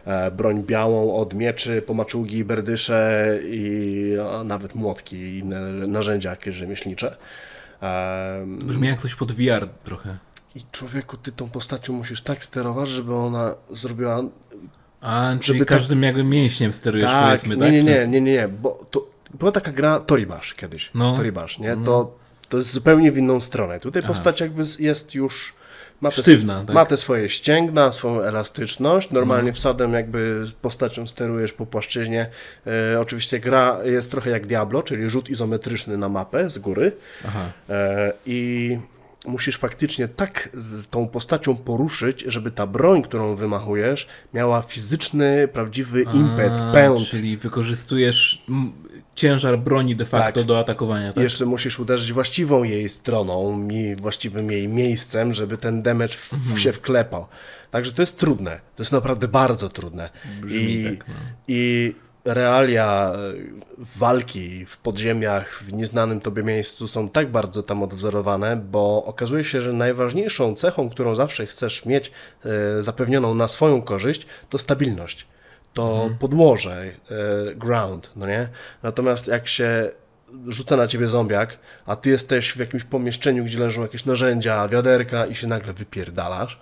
e, broń białą od mieczy, pomaczugi, berdysze i nawet młotki i inne narzędzia jakieś rzemieślnicze. Em, Brzmi jak coś pod VR trochę. i człowieku, ty tą postacią musisz tak sterować, żeby ona zrobiła. A, czyli Żeby tak- każdym jakby mięśniem sterujesz, tak, powiedzmy, nie, tak? nie, nie, nie, nie, nie, bo to była taka gra Toribash kiedyś. No. Toribash, nie? To, to jest zupełnie w inną stronę. Tutaj postać jakby jest już. Ma te, Sztywna, tak? ma te swoje ścięgna, swoją elastyczność. Normalnie wsadem jakby postacią sterujesz po płaszczyźnie. E, oczywiście gra jest trochę jak Diablo, czyli rzut izometryczny na mapę z góry. E, I musisz faktycznie tak z tą postacią poruszyć, żeby ta broń, którą wymachujesz, miała fizyczny, prawdziwy impet, A, pęd. Czyli wykorzystujesz ciężar broni de facto Tak. do atakowania, tak? Jeszcze musisz uderzyć właściwą jej stroną, właściwym jej miejscem, żeby ten damage Mhm. się wklepał. Także to jest trudne. To jest naprawdę bardzo trudne. Brzmi I, tak, no. I realia e, walki w podziemiach, w nieznanym tobie miejscu są tak bardzo tam odwzorowane, bo okazuje się, że najważniejszą cechą, którą zawsze chcesz mieć e, zapewnioną na swoją korzyść, to stabilność. To podłoże, e, ground, no nie? Natomiast jak się rzuca na ciebie zombiak, a ty jesteś w jakimś pomieszczeniu, gdzie leżą jakieś narzędzia, wiaderka i się nagle wypierdalasz,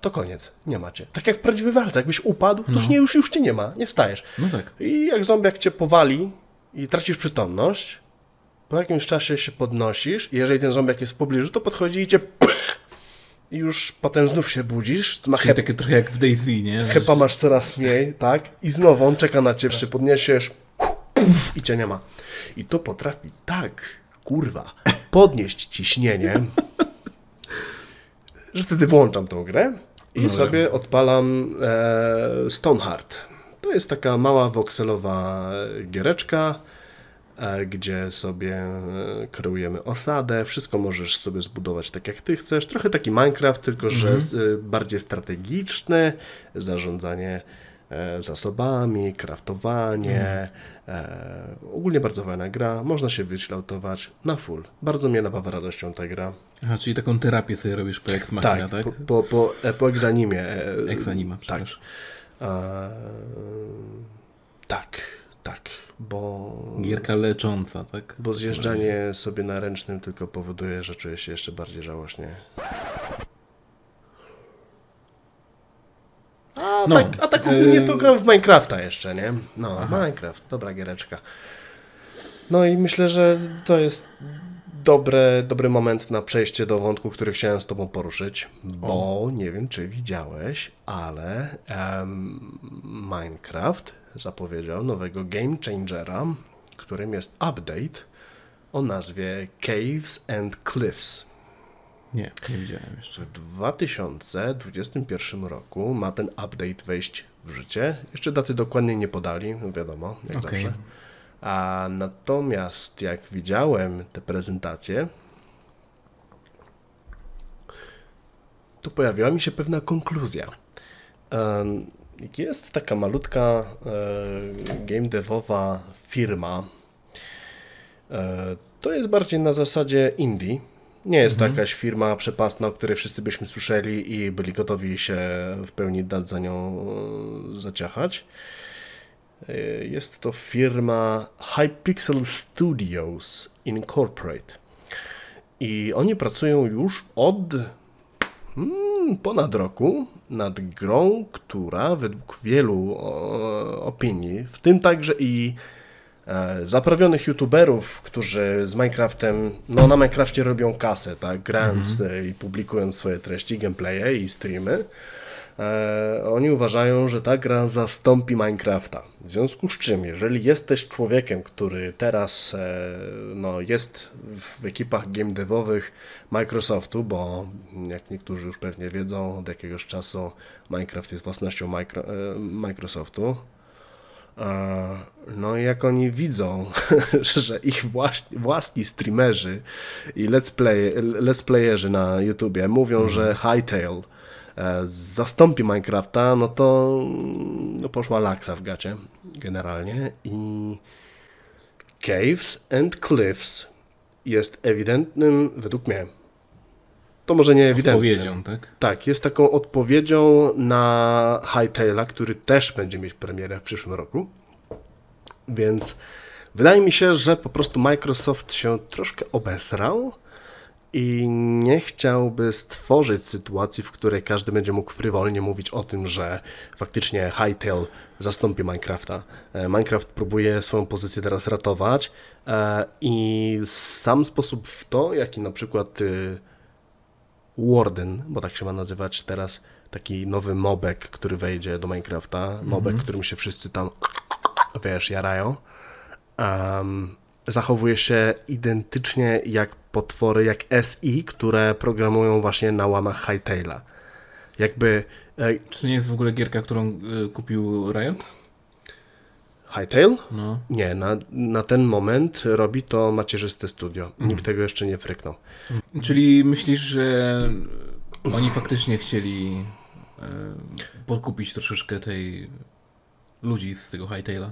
to koniec, nie macie. Tak jak w prawdziwej walce, jakbyś upadł, to już, nie, już, już cię nie ma, nie wstajesz. No tak. I jak zombiak cię powali i tracisz przytomność, po jakimś czasie się podnosisz i jeżeli ten zombiak jest w pobliżu, to podchodzi i cię i już potem znów się budzisz, ma Czyli hep, takie trochę jak w Daisy, nie? hepa masz coraz mniej, tak? I znowu on czeka na ciebie, się podniesiesz i cię nie ma. I to potrafi tak, kurwa, podnieść ciśnienie, że wtedy włączam tą grę i No sobie odpalam e, Stoneheart. To jest taka mała wokselowa giereczka, gdzie sobie e, kreujemy osadę. Wszystko możesz sobie zbudować tak jak ty chcesz. Trochę taki Minecraft, tylko że z, e, bardziej strategiczny, zarządzanie e, zasobami, kraftowanie. E, ogólnie bardzo fajna gra. Można się wychilloutować na full. Bardzo mnie napawa radością ta gra. Aha, czyli taką terapię sobie robisz po Ex Machina, tak? Po, po, po, e, po egzanimie. e, Ex Anima, Tak. przepraszam. E, tak, tak, bo, Gierka lecząca, tak? bo zjeżdżanie sobie na ręcznym tylko powoduje, że czuję się jeszcze bardziej żałośnie. A, No, tak, a tak ogólnie to e, gram w Minecrafta jeszcze, nie? No, Minecraft, dobra giereczka. No i myślę, że to jest dobre, dobry moment na przejście do wątku, który chciałem z Tobą poruszyć, bo nie wiem, czy widziałeś, ale em, Minecraft zapowiedział nowego game changera, którym jest update o nazwie Caves and Cliffs. Nie, nie widziałem jeszcze. W 2021 roku ma ten update wejść w życie. Jeszcze daty dokładnie nie podali, no wiadomo, jak Okej. zawsze. A natomiast jak widziałem te prezentacje, to pojawiła mi się pewna konkluzja. Jest taka malutka e, game devowa firma. E, To jest bardziej na zasadzie indie. Nie jest to jakaś firma przepastna, o której wszyscy byśmy słyszeli i byli gotowi się w pełni dać za nią e, zaciachać. Jest to firma Hypixel Studios Incorporate. I oni pracują już od mm, ponad roku nad grą, która według wielu opinii, w tym także i e, zaprawionych youtuberów, którzy z Minecraftem, no na Minecrafcie robią kasę, tak, grając e, i publikując swoje treści, gameplaye i streamy, e, oni uważają, że ta gra zastąpi Minecrafta. W związku z czym, jeżeli jesteś człowiekiem, który teraz e, no, jest w ekipach game devowych Microsoftu, bo jak niektórzy już pewnie wiedzą, od jakiegoś czasu Minecraft jest własnością micro, e, Microsoftu, No i jak oni widzą, że ich własni, własni streamerzy i let's, play, let's playerzy na YouTubie mówią, że Hytale e, zastąpi Minecrafta, no to no poszła laksa w gacie generalnie i Caves and Cliffs jest ewidentnym, według mnie, to może nie ewidentnym, Odpowiedzią, tak? tak, jest taką odpowiedzią na Hightaila, który też będzie mieć premierę w przyszłym roku. Więc wydaje mi się, że po prostu Microsoft się troszkę obesrał i nie chciałby stworzyć sytuacji, w której każdy będzie mógł frywolnie mówić o tym, że faktycznie Hightail zastąpi Minecrafta. E, Minecraft próbuje swoją pozycję teraz ratować e, i sam sposób w to, jaki na przykład y, Warden, bo tak się ma nazywać teraz, taki nowy mobek, który wejdzie do Minecrafta, mobek, którym się wszyscy tam, wiesz, jarają, um, zachowuje się identycznie jak potwory, jak SI, które programują właśnie na łamach Hightaila. Jakby e, Czy to nie jest w ogóle gierka, którą y, kupił Riot? Hightail? No. Nie, na, na ten moment robi to macierzyste studio. Nikt tego jeszcze nie fryknął. Czyli myślisz, że oni faktycznie chcieli e, podkupić troszeczkę tej ludzi z tego Hightaila?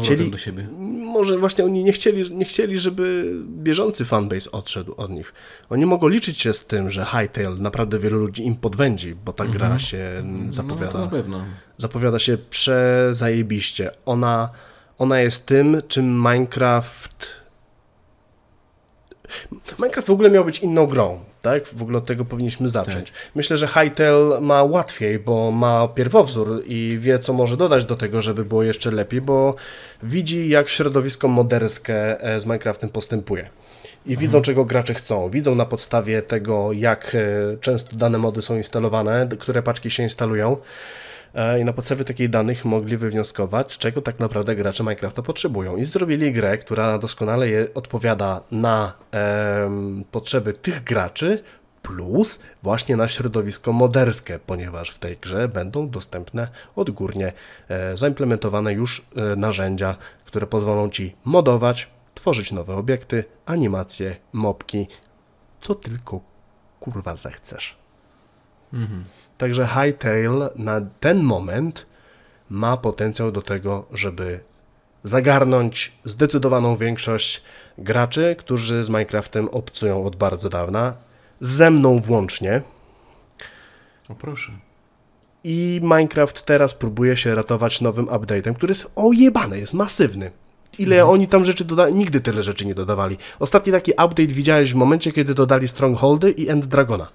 Chcieli- do siebie. Może właśnie oni nie chcieli, nie chcieli, żeby bieżący fanbase odszedł od nich. Oni mogą liczyć się z tym, że Hightail naprawdę wielu ludzi im podwędzi, bo ta gra się No zapowiada, to na pewno. zapowiada się przezajebiście. Ona, ona jest tym, czym Minecraft... Minecraft w ogóle miał być inną grą, tak? W ogóle od tego powinniśmy zacząć. Myślę, że Hytale ma łatwiej, bo ma pierwowzór i wie, co może dodać do tego, żeby było jeszcze lepiej, bo widzi, jak środowisko moderskie e, z Minecraftem postępuje. I widzą, czego gracze chcą. Widzą na podstawie tego, jak e, często dane mody są instalowane, które paczki się instalują. E, I na podstawie takich danych mogli wywnioskować, czego tak naprawdę gracze Minecrafta potrzebują. I zrobili grę, która doskonale odpowiada na potrzeby tych graczy, plus właśnie na środowisko moderskie, ponieważ w tej grze będą dostępne odgórnie e, zaimplementowane już e, narzędzia, które pozwolą Ci modować, tworzyć nowe obiekty, animacje, mopki, co tylko kurwa zechcesz. Także Hightail na ten moment ma potencjał do tego, żeby zagarnąć zdecydowaną większość graczy, którzy z Minecraftem obcują od bardzo dawna, ze mną włącznie. O proszę. I Minecraft teraz próbuje się ratować nowym update'em, który jest ojebany, jest masywny. Ile oni tam rzeczy dodali? Nigdy tyle rzeczy nie dodawali. Ostatni taki update widziałeś w momencie, kiedy dodali Strongholdy i End Dragona.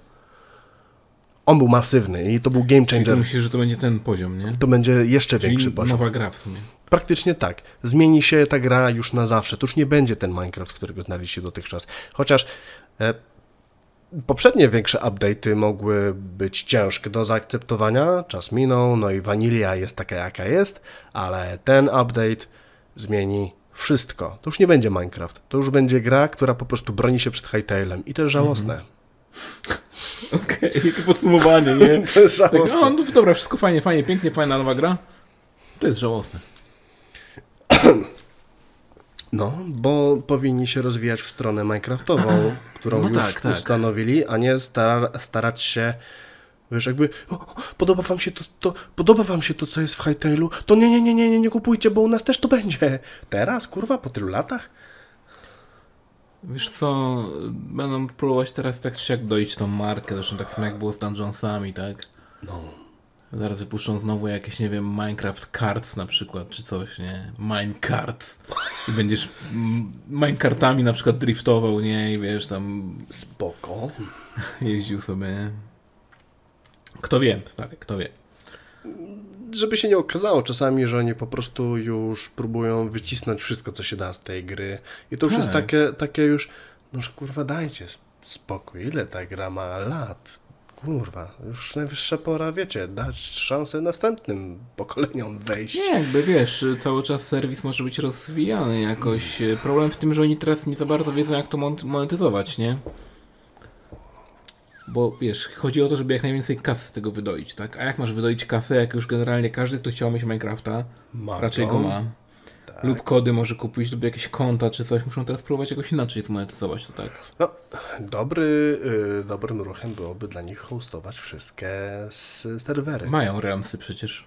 On był masywny i to był game Czyli changer. myślisz, że to będzie ten poziom, nie? To będzie jeszcze Czyli większy poziom. nowa gra w sumie. Praktycznie tak. Zmieni się ta gra już na zawsze. To już nie będzie ten Minecraft, którego znaliście dotychczas. Chociaż e, poprzednie większe update'y mogły być ciężkie do zaakceptowania. Czas minął, no i wanilia jest taka jaka jest, ale ten update zmieni wszystko. To już nie będzie Minecraft. To już będzie gra, która po prostu broni się przed Hightailem. I to jest żałosne. Okej, jakie podsumowanie, nie? To jest Tak, no, no dobra, wszystko fajnie, fajnie, pięknie, fajna nowa gra. To jest żałosne. No, bo powinni się rozwijać w stronę Minecraftową, którą No już tak, tak. ustanowili, a nie stara, starać się, wiesz, jakby, o, o, podoba wam się to, to, podoba wam się to, co jest w Hightailu, to nie, nie, nie, nie, nie, nie kupujcie, bo u nas też to będzie. Teraz, kurwa, po tylu latach? Wiesz co, będą próbować teraz tak czy siak doić tą markę, zresztą tak samo jak było z Dungeonsami, tak? No. Zaraz wypuszczą znowu jakieś, nie wiem, Minecraft Cards na przykład, czy coś, nie? Minecarts. I będziesz minecartami na przykład driftował, nie? I wiesz, tam Spoko. jeździł sobie, nie? Kto wie, stary, kto wie. Żeby się nie okazało czasami, że oni po prostu już próbują wycisnąć wszystko, co się da z tej gry. I to już jest Tak. takie, takie już, no że kurwa dajcie spokój, ile ta gra ma lat? Kurwa, już najwyższa pora, wiecie, dać szansę następnym pokoleniom wejść. Nie, jakby wiesz, cały czas serwis może być rozwijany jakoś. Problem w tym, że oni teraz nie za bardzo wiedzą, jak to mon- monetyzować, nie? Bo wiesz, chodzi o to, żeby jak najwięcej kasy z tego wydoić, tak? A jak masz wydoić kasę, jak już generalnie każdy, kto chciał mieć Minecrafta, Ma raczej go ma. Lub kody może kupić, lub jakieś konta czy coś. Muszą teraz próbować jakoś inaczej zmonetyzować to, tak? No, dobry, y, dobrym ruchem byłoby dla nich hostować wszystkie serwery. Mają realmsy przecież.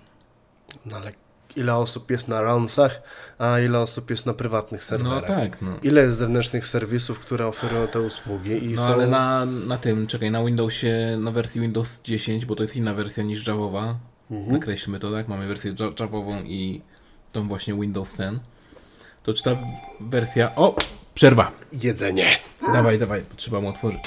No ale ile osób jest na Realmsach, a ile osób jest na prywatnych No serwerach? tak, no. Ile jest zewnętrznych serwisów, które oferują te usługi i No są... ale na, na tym, czekaj, na Windowsie, na wersji Windows 10, bo to jest inna wersja niż Javowa. Mhm. Nakreślmy to, tak? Mamy wersję Ja- Javową i tą właśnie Windows 10. To czy ta wersja... O! Przerwa! Jedzenie. Dawaj, dawaj, trzeba mu otworzyć.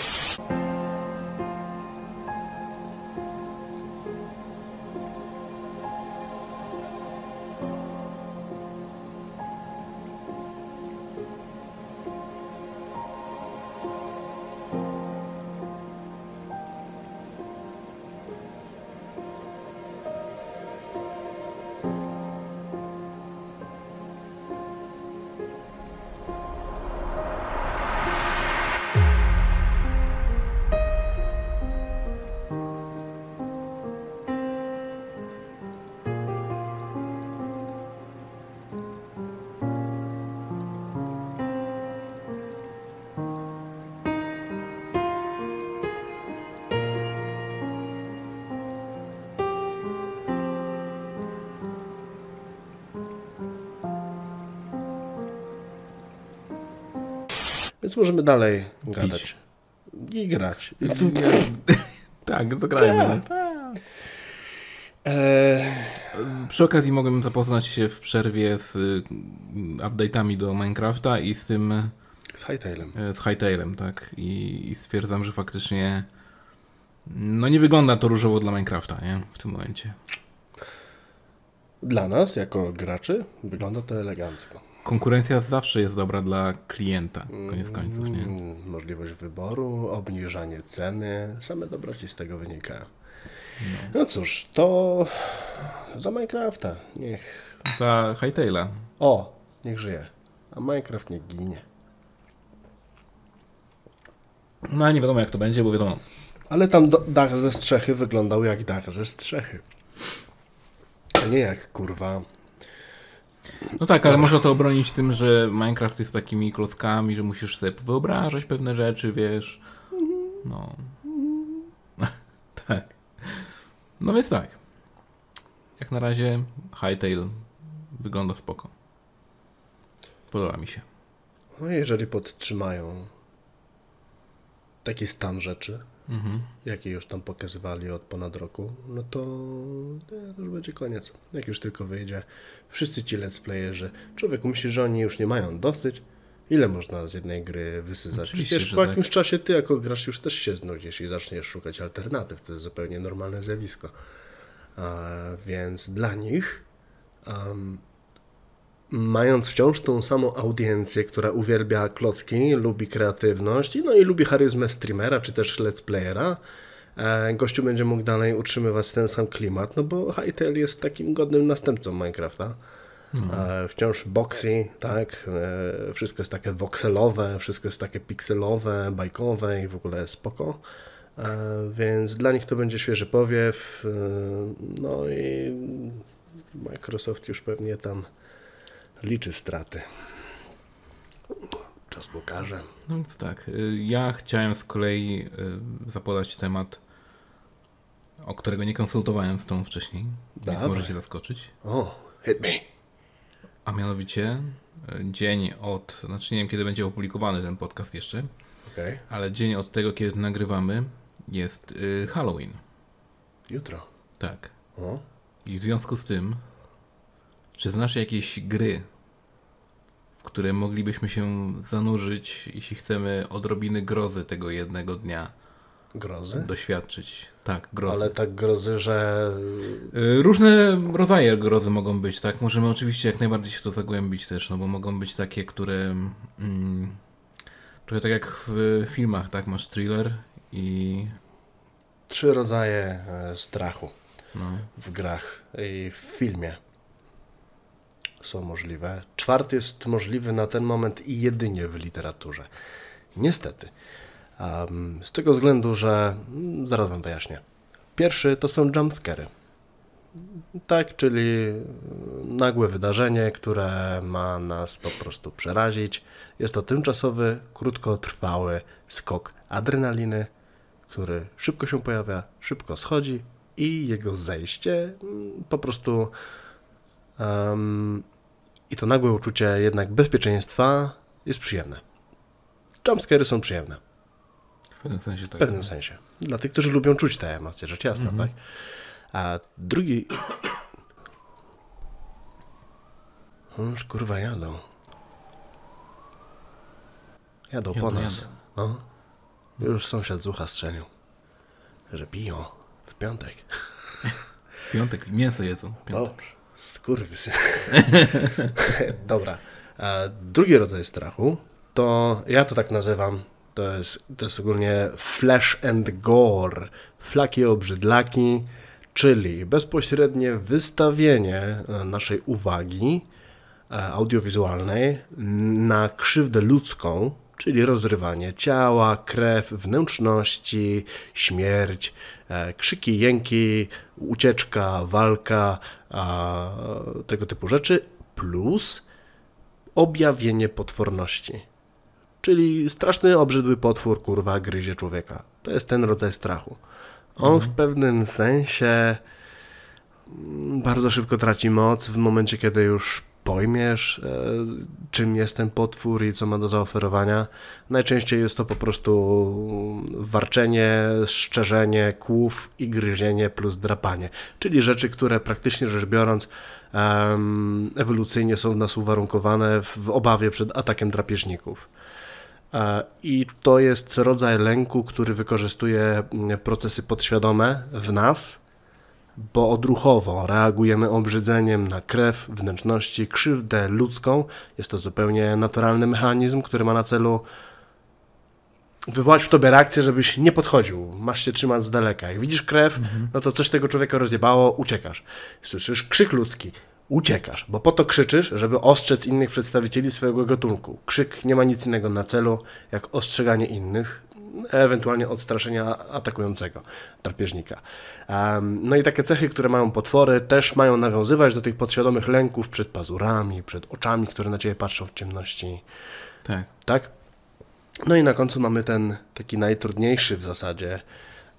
Więc możemy dalej gadać. I grać. I tu... Tak, zagrajmy. Eee, Przy okazji mogłem zapoznać się w przerwie z y, update'ami do Minecrafta i z tym z Hightailem. z Hightailem, tak? I, I stwierdzam, że faktycznie no nie wygląda to różowo dla Minecrafta, nie? W tym momencie. Dla nas, jako graczy, wygląda to elegancko. Konkurencja zawsze jest dobra dla klienta, koniec końców, nie? Mm, Możliwość wyboru, obniżanie ceny, same dobroci z tego wynikają. No cóż, to za Minecrafta. Niech. Za Hightaila. O, niech żyje. A Minecraft niech ginie. No ale nie wiadomo jak to będzie, bo wiadomo. Ale tam do, dach ze strzechy wyglądał jak dach ze strzechy. A nie jak kurwa. No tak, ale można to obronić tym, że Minecraft jest takimi klockami, że musisz sobie wyobrażać pewne rzeczy, wiesz. No. tak. No więc tak. Jak na razie Hightail wygląda spoko. Podoba mi się. No jeżeli podtrzymają taki stan rzeczy, Mhm. jaki już tam pokazywali od ponad roku, no to, to już będzie koniec. Jak już tylko wyjdzie, wszyscy ci let's playerzy, człowieku myśli, że oni już nie mają dosyć. Ile można z jednej gry wysyzać? Oczywiście, Przecież po tak. jakimś czasie ty jako gracz już też się znudzisz i zaczniesz szukać alternatyw. To jest zupełnie normalne zjawisko. A, więc dla nich um, mając wciąż tą samą audiencję, która uwielbia klocki, lubi kreatywność, no i lubi charyzmę streamera czy też let's playera, e, gościu będzie mógł dalej utrzymywać ten sam klimat, no bo Hytale jest takim godnym następcą Minecrafta. E, Wciąż boxy, tak? E, Wszystko jest takie wokselowe, wszystko jest takie pikselowe, bajkowe i w ogóle spoko. Więc dla nich to będzie świeży powiew. No i Microsoft już pewnie tam liczy straty. Czas pokaże. No więc tak, y, ja chciałem z kolei y, zapodać temat, o którego nie konsultowałem z tą wcześniej, więc Dawaj. może się zaskoczyć. O, hit me. A mianowicie y, dzień od, znaczy nie wiem kiedy będzie opublikowany ten podcast jeszcze, Okej, ale dzień od tego, kiedy nagrywamy, jest Halloween. jutro. Tak. O, I w związku z tym, czy znasz jakieś gry, w które moglibyśmy się zanurzyć, jeśli chcemy odrobiny grozy tego jednego dnia grozy. doświadczyć? Tak, grozy. Ale tak grozy, że Y, Różne rodzaje grozy mogą być, tak? Możemy oczywiście jak najbardziej się w to zagłębić też, no bo mogą być takie, które mm, trochę tak jak w filmach, tak? Masz thriller i trzy rodzaje e, strachu no, w grach i w filmie są możliwe. Czwarty jest możliwy na ten moment i jedynie w literaturze. Niestety. Z tego względu, że mm, zaraz wam wyjaśnię. Pierwszy to są jumpscary. Tak, czyli mm, nagłe wydarzenie, które ma nas po prostu przerazić. Jest to tymczasowy, krótkotrwały skok adrenaliny, który szybko się pojawia, szybko schodzi i jego zejście mm, po prostu em, i to nagłe uczucie jednak bezpieczeństwa jest przyjemne. Jumpscary są przyjemne. w pewnym sensie tak. W pewnym sensie. Dla tych, którzy lubią czuć te emocje, rzecz jasna, tak? A drugi... Już kurwa jadą. Jadą po nas. jadą. No. Już sąsiad z ucha strzelił, że piją w piątek. W piątek mięso jedzą. w Piątek. Dobrze. Skurwysy. Dobra. Drugi rodzaj strachu to, ja to tak nazywam, to jest, to jest ogólnie flash and gore, flaki obrzydlaki, czyli bezpośrednie wystawienie e, naszej uwagi e, audiowizualnej na krzywdę ludzką, czyli rozrywanie ciała, krew, wnętrzności, śmierć, e, krzyki, jęki, ucieczka, walka, tego typu rzeczy, plus objawienie potworności. Czyli straszny, obrzydły potwór, kurwa, gryzie człowieka. To jest ten rodzaj strachu. On w pewnym sensie mm, bardzo szybko traci moc w momencie, kiedy już pojmiesz, e, czym jest ten potwór i co ma do zaoferowania. Najczęściej jest to po prostu warczenie, szczerzenie kłów i gryzienie plus drapanie. Czyli rzeczy, które praktycznie rzecz biorąc ewolucyjnie są nas uwarunkowane w obawie przed atakiem drapieżników. E, I to jest rodzaj lęku, który wykorzystuje procesy podświadome w nas, bo odruchowo reagujemy obrzydzeniem na krew, wnętrzności, krzywdę ludzką. Jest to zupełnie naturalny mechanizm, który ma na celu wywołać w tobie reakcję, żebyś nie podchodził. Masz się trzymać z daleka. Jak widzisz krew, no to coś tego człowieka rozjebało, uciekasz. Słyszysz krzyk ludzki, uciekasz, bo po to krzyczysz, żeby ostrzec innych przedstawicieli swojego gatunku. Krzyk nie ma nic innego na celu, jak ostrzeganie innych, ewentualnie odstraszenia atakującego drapieżnika. No i takie cechy, które mają potwory, też mają nawiązywać do tych podświadomych lęków przed pazurami, przed oczami, które na ciebie patrzą w ciemności. Tak. Tak? No i na końcu mamy ten taki najtrudniejszy w zasadzie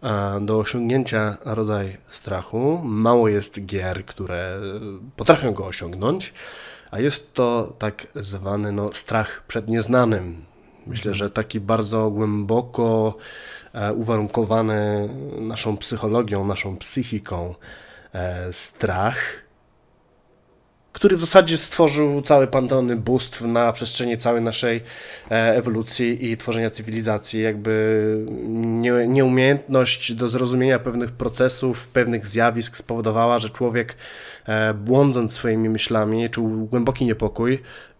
e, do osiągnięcia rodzaj strachu. Mało jest gier, które potrafią go osiągnąć, a jest to tak zwany no, strach przed nieznanym. Myślę, że taki bardzo głęboko e, uwarunkowany naszą psychologią, naszą psychiką e, strach który w zasadzie stworzył całe panteony bóstw na przestrzeni całej naszej e, ewolucji i tworzenia cywilizacji. Jakby nie, nieumiejętność do zrozumienia pewnych procesów, pewnych zjawisk spowodowała, że człowiek błądząc swoimi myślami czuł głęboki niepokój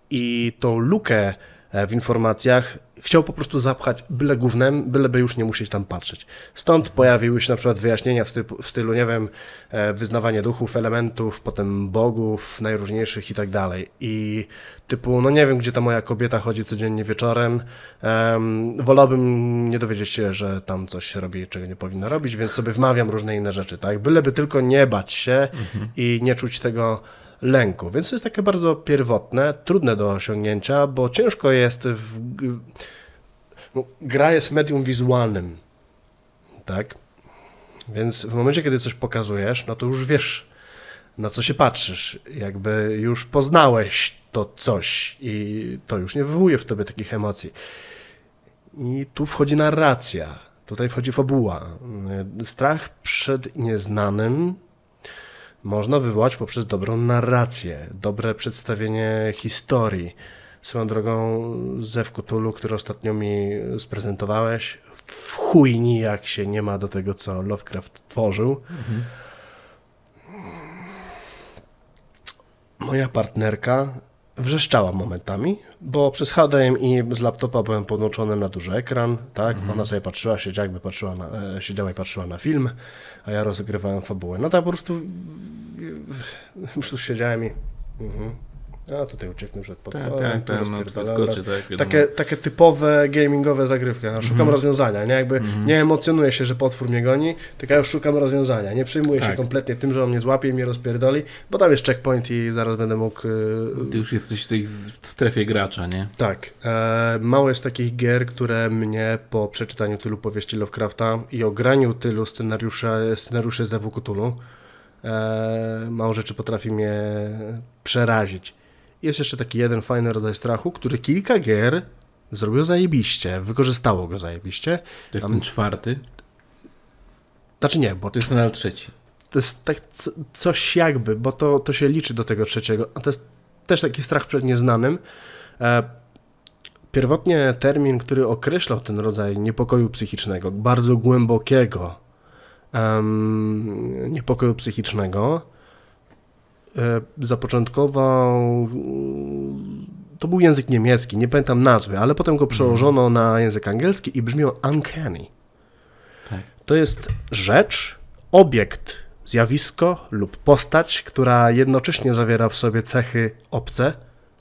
i tą lukę w informacjach chciał po prostu zapchać byle gównem, byleby już nie musieć tam patrzeć. Stąd pojawiły się na przykład wyjaśnienia w stylu, w stylu nie wiem, e, wyznawanie duchów, elementów, potem bogów najróżniejszych i tak dalej. I typu, no nie wiem, gdzie ta moja kobieta chodzi codziennie wieczorem, um, wolałbym nie dowiedzieć się, że tam coś robi, czego nie powinna robić, więc sobie wmawiam różne inne rzeczy, tak? Byleby tylko nie bać się mhm. i nie czuć tego lęku. Więc to jest takie bardzo pierwotne, trudne do osiągnięcia, bo ciężko jest. W... No, gra jest medium wizualnym, tak? Więc w momencie, kiedy coś pokazujesz, no to już wiesz, na co się patrzysz. Jakby już poznałeś to coś i to już nie wywołuje w tobie takich emocji. I tu wchodzi narracja, tutaj wchodzi fabuła. Strach przed nieznanym można wywołać poprzez dobrą narrację, dobre przedstawienie historii. Swoją drogą Zew Cthulhu, który ostatnio mi sprezentowałeś, w chujni jak się nie ma do tego, co Lovecraft tworzył. Mhm. Moja partnerka wrzeszczała momentami, bo przez HDMI z laptopa byłem podłączony na duży ekran, tak? Mhm. Ona sobie patrzyła, siedziała, jakby patrzyła na, e, siedziała i patrzyła na film, a ja rozgrywałem fabułę. No to po prostu po prostu siedziałem i... Mhm. A tutaj ucieknę przed potworem. Tak, tak, tak, no, podskoczy, tak, takie, takie typowe gamingowe zagrywki. Ja szukam mm. rozwiązania, nie? Jakby mm. nie emocjonuję się, że potwór mnie goni, tylko ja już szukam rozwiązania. Nie przejmuję tak. się kompletnie tym, że on mnie złapie i mnie rozpierdoli, bo tam jest checkpoint i zaraz będę mógł... Y, Ty już jesteś w tej strefie gracza, nie? Tak. E, mało jest takich gier, które mnie po przeczytaniu tylu powieści Lovecrafta i ograniu tylu scenariuszy, scenariuszy z Ewu Cthulhu, e, mało rzeczy potrafi mnie przerazić. Jest jeszcze taki jeden fajny rodzaj strachu, który kilka gier zrobił zajebiście, wykorzystało go zajebiście. To jest Tam... ten czwarty? Znaczy nie, bo... To jest nadal trzeci. To jest tak coś jakby, bo to, to się liczy do tego trzeciego. A to jest też taki strach przed nieznanym. E, pierwotnie termin, który określał ten rodzaj niepokoju psychicznego, bardzo głębokiego um, niepokoju psychicznego, zapoczątkował to był język niemiecki, nie pamiętam nazwy, ale potem go przełożono na język angielski i brzmiał uncanny. Tak. To jest rzecz, obiekt, zjawisko lub postać, która jednocześnie zawiera w sobie cechy obce,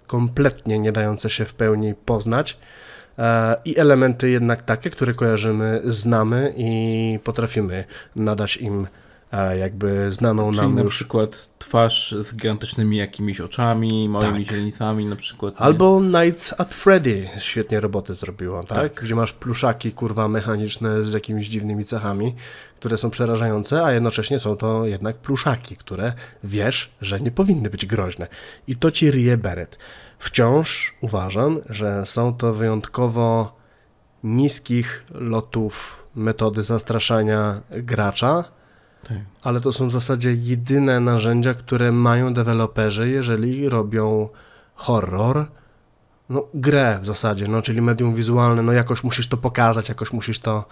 kompletnie nie dające się w pełni poznać e, i elementy jednak takie, które kojarzymy, znamy i potrafimy nadać im jakby znaną Czyli nam na już... przykład twarz z gigantycznymi jakimiś oczami, małymi tak. źrenicami na przykład. Nie? Albo Nights at Freddy świetnie roboty zrobiło, tak? tak? Gdzie masz pluszaki, kurwa, mechaniczne z jakimiś dziwnymi cechami, które są przerażające, a jednocześnie są to jednak pluszaki, które wiesz, że nie powinny być groźne. I to ci ryje beret. Wciąż uważam, że są to wyjątkowo niskich lotów metody zastraszania gracza, tak. Ale to są w zasadzie jedyne narzędzia, które mają deweloperzy, jeżeli robią horror, no, grę w zasadzie, no, czyli medium wizualne, no jakoś musisz to pokazać, jakoś musisz to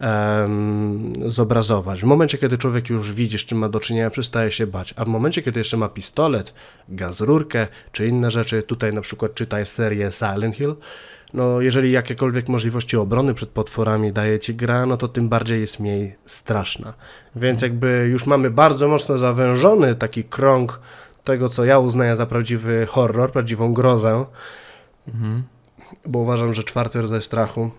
um, zobrazować. W momencie, kiedy człowiek już widzi, z czym ma do czynienia, przestaje się bać, a w momencie, kiedy jeszcze ma pistolet, gaz rurkę, czy inne rzeczy, tutaj na przykład czytaj serię Silent Hill, no jeżeli jakiekolwiek możliwości obrony przed potworami daje ci gra, no to tym bardziej jest mniej straszna. Więc jakby już mamy bardzo mocno zawężony taki krąg tego, co ja uznaję za prawdziwy horror, prawdziwą grozę, mhm. bo uważam, że czwarty rodzaj strachu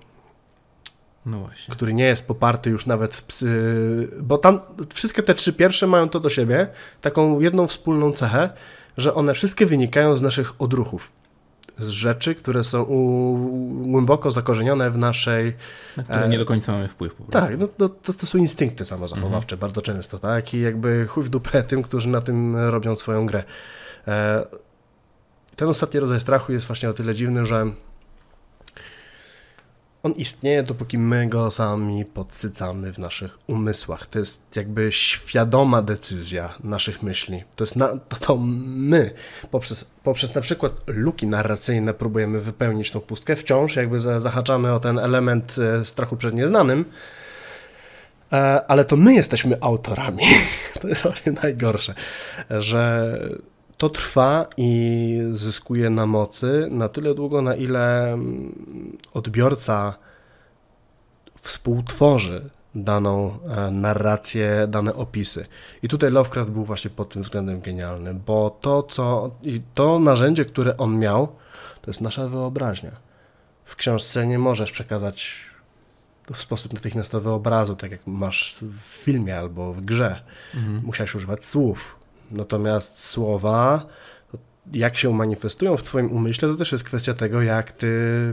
no który nie jest poparty już nawet, psy, bo tam wszystkie te trzy pierwsze mają to do siebie, taką jedną wspólną cechę, że one wszystkie wynikają z naszych odruchów z rzeczy, które są u, głęboko zakorzenione w naszej... Na które nie do końca mamy wpływ po prostu. Tak, no, no, to, to są instynkty samozachowawcze mhm. bardzo często, tak? I jakby chuj w dupę tym, którzy na tym robią swoją grę. E, ten ostatni rodzaj strachu jest właśnie o tyle dziwny, że on istnieje, dopóki my go sami podsycamy w naszych umysłach. To jest jakby świadoma decyzja naszych myśli. To jest na, to, to my poprzez, poprzez na przykład luki narracyjne próbujemy wypełnić tą pustkę. Wciąż jakby zahaczamy o ten element e, strachu przed nieznanym, e, ale to my jesteśmy autorami. To jest właśnie najgorsze, że to trwa i zyskuje na mocy na tyle długo, na ile mm, odbiorca współtworzy daną e, narrację, dane opisy. I tutaj Lovecraft był właśnie pod tym względem genialny, bo to, co, i to narzędzie, które on miał, to jest nasza wyobraźnia. W książce nie możesz przekazać w sposób natychmiastowy obrazu, tak jak masz w filmie albo w grze. Mhm. Musiałeś używać słów. Natomiast słowa, jak się manifestują w Twoim umyśle, to też jest kwestia tego, jak Ty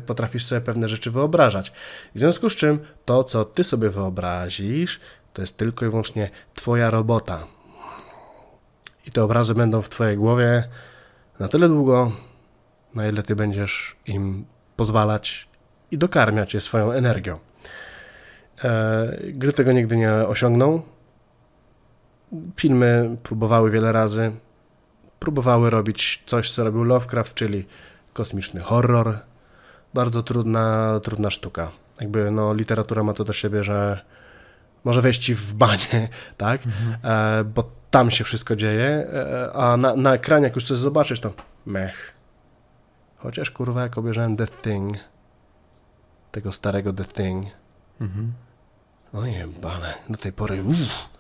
potrafisz sobie pewne rzeczy wyobrażać. W związku z czym to, co Ty sobie wyobrazisz, to jest tylko i wyłącznie Twoja robota. I te obrazy będą w Twojej głowie na tyle długo, na ile Ty będziesz im pozwalać i dokarmiać je swoją energią. E, gry tego nigdy nie osiągną. Filmy próbowały wiele razy. Próbowały robić coś, co robił Lovecraft, czyli kosmiczny horror. Bardzo trudna, trudna sztuka. Jakby no, literatura ma to do siebie, że może wejść ci w banie, tak? Mhm. E, bo tam się wszystko dzieje, e, a na, na ekranie, jak już coś zobaczysz, to mech. Chociaż kurwa, jak obejrzałem The Thing, tego starego The Thing, mhm. no jebane, do tej pory uff,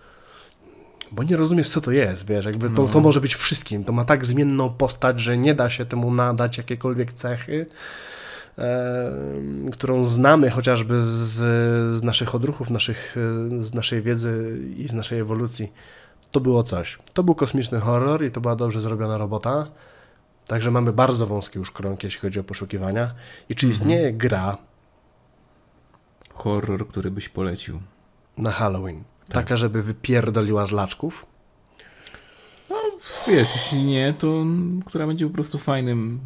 bo nie rozumiesz, co to jest, wiesz, jakby to, to no. może być wszystkim, to ma tak zmienną postać, że nie da się temu nadać jakiekolwiek cechy, e, którą znamy chociażby z, z naszych odruchów, naszych, z naszej wiedzy i z naszej ewolucji. To było coś. To był kosmiczny horror i to była dobrze zrobiona robota. Także mamy bardzo wąski już krąg, jeśli chodzi o poszukiwania. I czy mhm. istnieje gra? Horror, który byś polecił. Na Halloween. Tak. Taka, żeby wypierdoliła z laczków? No, wiesz, jeśli nie, to która będzie po prostu fajnym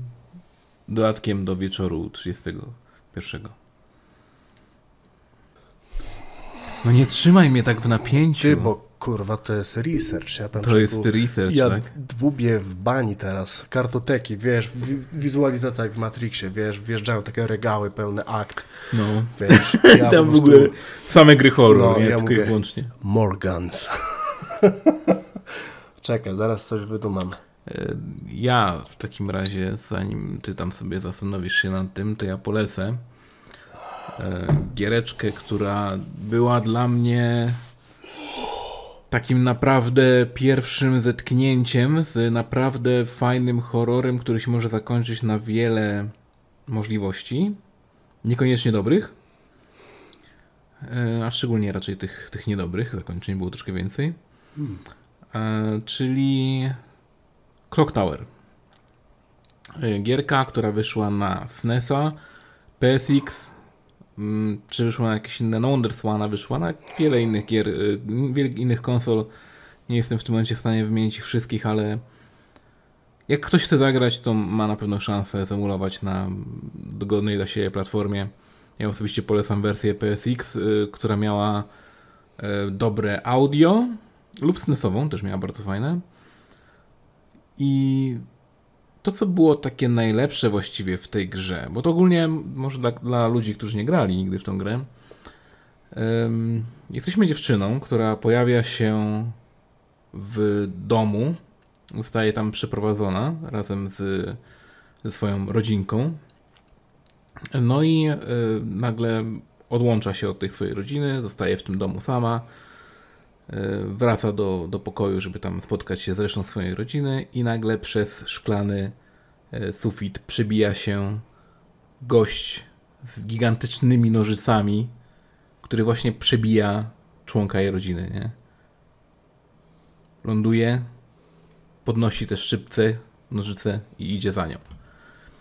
dodatkiem do wieczoru 31. No nie trzymaj mnie tak w napięciu. Ty, bo kurwa, to jest research. Ja tam to jest research, ja tak? dłubię w bani teraz, kartoteki, wiesz, wizualizacja jak w Matrixie, wiesz, wjeżdżają takie regały pełne akt. No. Wiesz, ja tam w ogóle same gry horror, no, nie? Ja Tylko mówię, wyłącznie. Morgans. Czekaj, zaraz coś wydumam. E, ja w takim razie, zanim ty tam sobie zastanowisz się nad tym, to ja polecę e, giereczkę, która była dla mnie takim naprawdę pierwszym zetknięciem z naprawdę fajnym horrorem, który się może zakończyć na wiele możliwości, niekoniecznie dobrych, e, a szczególnie raczej tych, tych niedobrych zakończeń było troszkę więcej, hmm. czyli Clock Tower. E, gierka, która wyszła na SNESa, PSX, czy wyszła na jakieś inne, no Wonderswana wyszła na wiele innych gier, y, wiele innych konsol. Nie jestem w tym momencie w stanie wymienić ich wszystkich, ale jak ktoś chce zagrać, to ma na pewno szansę zemulować na dogodnej dla siebie platformie. Ja osobiście polecam wersję PSX, y, która miała y, dobre audio lub SNESową, też miała bardzo fajne. I to, co było takie najlepsze właściwie w tej grze, bo to ogólnie może dla, dla ludzi, którzy nie grali nigdy w tą grę, um, jesteśmy dziewczyną, która pojawia się w domu, zostaje tam przeprowadzona razem z, ze swoją rodzinką. No i y, nagle odłącza się od tej swojej rodziny, zostaje w tym domu sama wraca do, do pokoju, żeby tam spotkać się z resztą swojej rodziny i nagle przez szklany e, sufit przebija się gość z gigantycznymi nożycami, który właśnie przebija członka jej rodziny, nie? Ląduje, podnosi te szczypce, nożyce i idzie za nią.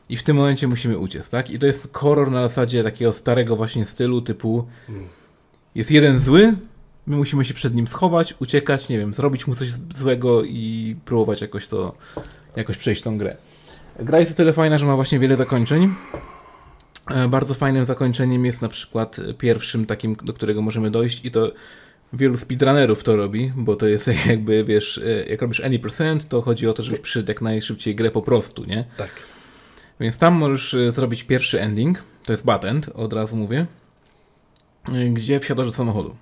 I w tym momencie musimy uciec, tak? I to jest horror na zasadzie takiego starego właśnie stylu, typu hmm. jest jeden zły, My musimy się przed nim schować, uciekać, nie wiem, zrobić mu coś złego i próbować jakoś to, jakoś przejść tą grę. Gra jest o tyle fajna, że ma właśnie wiele zakończeń. E, bardzo fajnym zakończeniem jest na przykład pierwszym takim, do którego możemy dojść i to wielu speedrunnerów to robi, bo to jest jakby, wiesz, e, jak robisz any percent, to chodzi o to, żeby przyjść jak najszybciej grę po prostu, nie? Tak. Więc tam możesz e, zrobić pierwszy ending, to jest bad end, od razu mówię, gdzie wsiadasz do samochodu.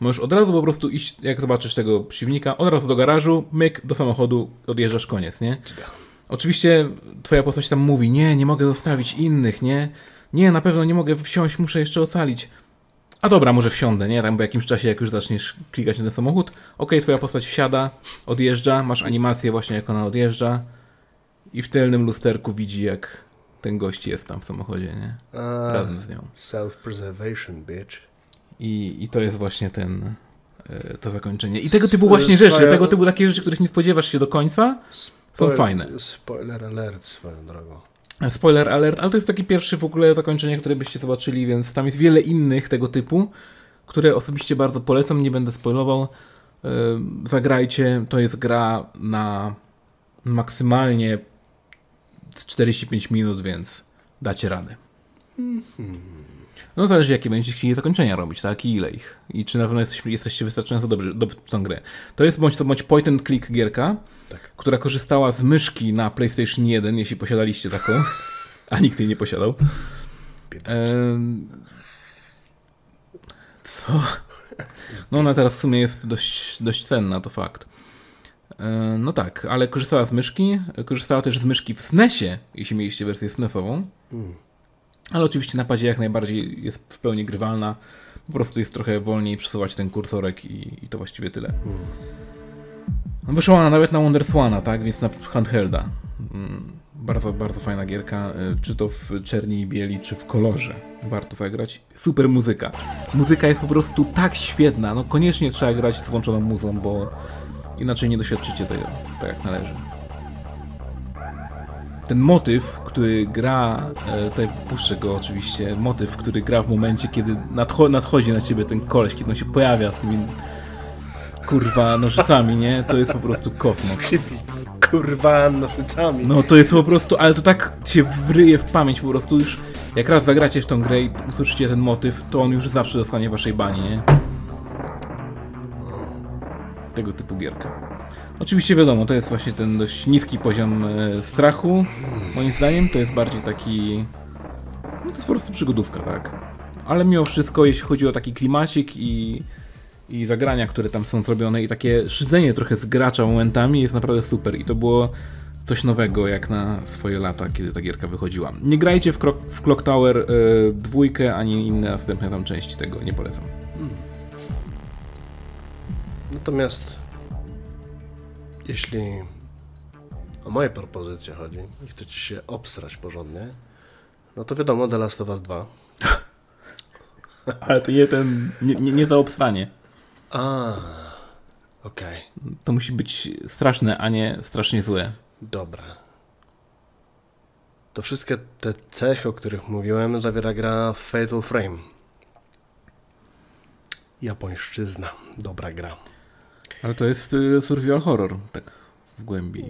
Możesz od razu po prostu iść, jak zobaczysz tego przeciwnika, od razu do garażu, myk, do samochodu, odjeżdżasz, koniec, nie? Oczywiście twoja postać tam mówi, nie, nie mogę zostawić innych, nie? Nie, na pewno nie mogę wsiąść, muszę jeszcze ocalić. A dobra, może wsiądę, nie? Tam po jakimś czasie, jak już zaczniesz klikać na ten samochód, okej, twoja postać wsiada, odjeżdża, masz animację właśnie, jak ona odjeżdża i w tylnym lusterku widzi, jak ten gość jest tam w samochodzie, nie? Razem z nią. Self-preservation, bitch. I, I to jest właśnie ten, e, to zakończenie. I tego typu właśnie rzeczy, tego typu takie rzeczy, których nie spodziewasz się do końca, Są fajne. Spoiler alert swoją drogą. Spoiler alert, ale to jest taki pierwszy w ogóle zakończenie, które byście zobaczyli, więc tam jest wiele innych tego typu, które osobiście bardzo polecam, nie będę spoilował. Yy, Zagrajcie, to jest gra na maksymalnie z 45 minut, więc dacie radę. No zależy jakie będziecie chcieli zakończenia robić, tak? I ile ich. I czy na pewno jesteście, jesteście wystarczająco dobrzy, dobrzy w tą grę. To jest bądź co bądź point and click gierka, Tak. która korzystała z myszki na PlayStation 1, jeśli posiadaliście taką, a nikt jej nie posiadał. Co? No ona teraz w sumie jest dość, dość cenna, to fakt. No tak, ale korzystała z myszki, korzystała też z myszki w SNESie, jeśli mieliście wersję SNESową. Ale oczywiście na padzie jak najbardziej jest w pełni grywalna. Po prostu jest trochę wolniej przesuwać ten kursorek i, i to właściwie tyle. No Wyszła ona nawet na Wonderswana, tak? Więc na handhelda. Mm, Bardzo, bardzo fajna gierka, y, czy to w czerni i bieli, czy w kolorze. Warto zagrać. Super muzyka. Muzyka jest po prostu tak świetna, no koniecznie trzeba grać z włączoną muzą, bo inaczej nie doświadczycie tego tak jak należy. Ten motyw, który gra, e, tutaj puszczę go oczywiście, motyw, który gra w momencie, kiedy nadcho nadchodzi na ciebie ten koleś, kiedy on się pojawia z tymi kurwa nożycami, nie? To jest po prostu kosmos. Kurwa, nożycami. No to jest po prostu, ale to tak się wryje w pamięć po prostu już jak raz zagracie w tą grę i usłyszycie ten motyw, to on już zawsze dostanie w waszej bani, nie? Tego typu gierka. Oczywiście wiadomo, to jest właśnie ten dość niski poziom e, strachu, moim zdaniem, to jest bardziej taki... No to jest po prostu przygodówka, tak? Ale mimo wszystko, jeśli chodzi o taki klimacik i, i zagrania, które tam są zrobione i takie szydzenie trochę z gracza momentami jest naprawdę super i to było coś nowego jak na swoje lata, kiedy ta gierka wychodziła. Nie grajcie w, w Clock Tower y, dwójkę, ani inne następne tam części, tego nie polecam. Natomiast jeśli o moje propozycje chodzi i chcecie się obsrać porządnie, no to wiadomo, The Last of Us 2. Ale to nie ten, nie, nie, nie to obstanie. A, okej, To musi być straszne, a nie strasznie złe. dobra. To wszystkie te cechy, o których mówiłem, zawiera gra Fatal Frame. Japońszczyzna, dobra gra. Ale to jest y, survival horror, tak w głębi.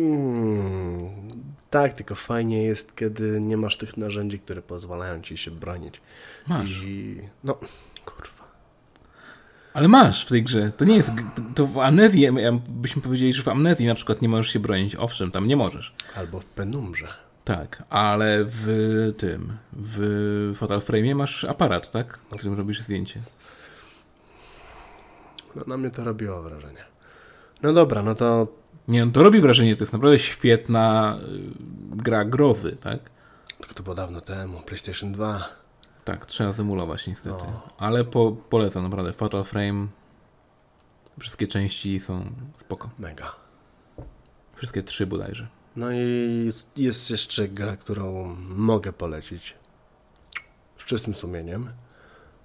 Mm, tak, tylko fajnie jest, kiedy nie masz tych narzędzi, które pozwalają ci się bronić. Masz. I no, kurwa. Ale masz w tej grze. To nie jest. To, w amnezji, byśmy powiedzieli, że w amnezji na przykład nie możesz się bronić. Owszem, tam nie możesz. Albo w penumrze. Tak, ale w tym, w Fatal Frame masz aparat, tak? Którym robisz zdjęcie. No, na mnie to robiło wrażenie. No dobra, no to Nie, no to robi wrażenie, to jest naprawdę świetna y, gra grozy, tak? tylko to było dawno temu, PlayStation 2. Tak, trzeba zemulować niestety. No. Ale po, polecam naprawdę. Fatal Frame, wszystkie części są spoko. Mega. Wszystkie trzy bodajże. No i jest jeszcze gra, którą mogę polecić z czystym sumieniem.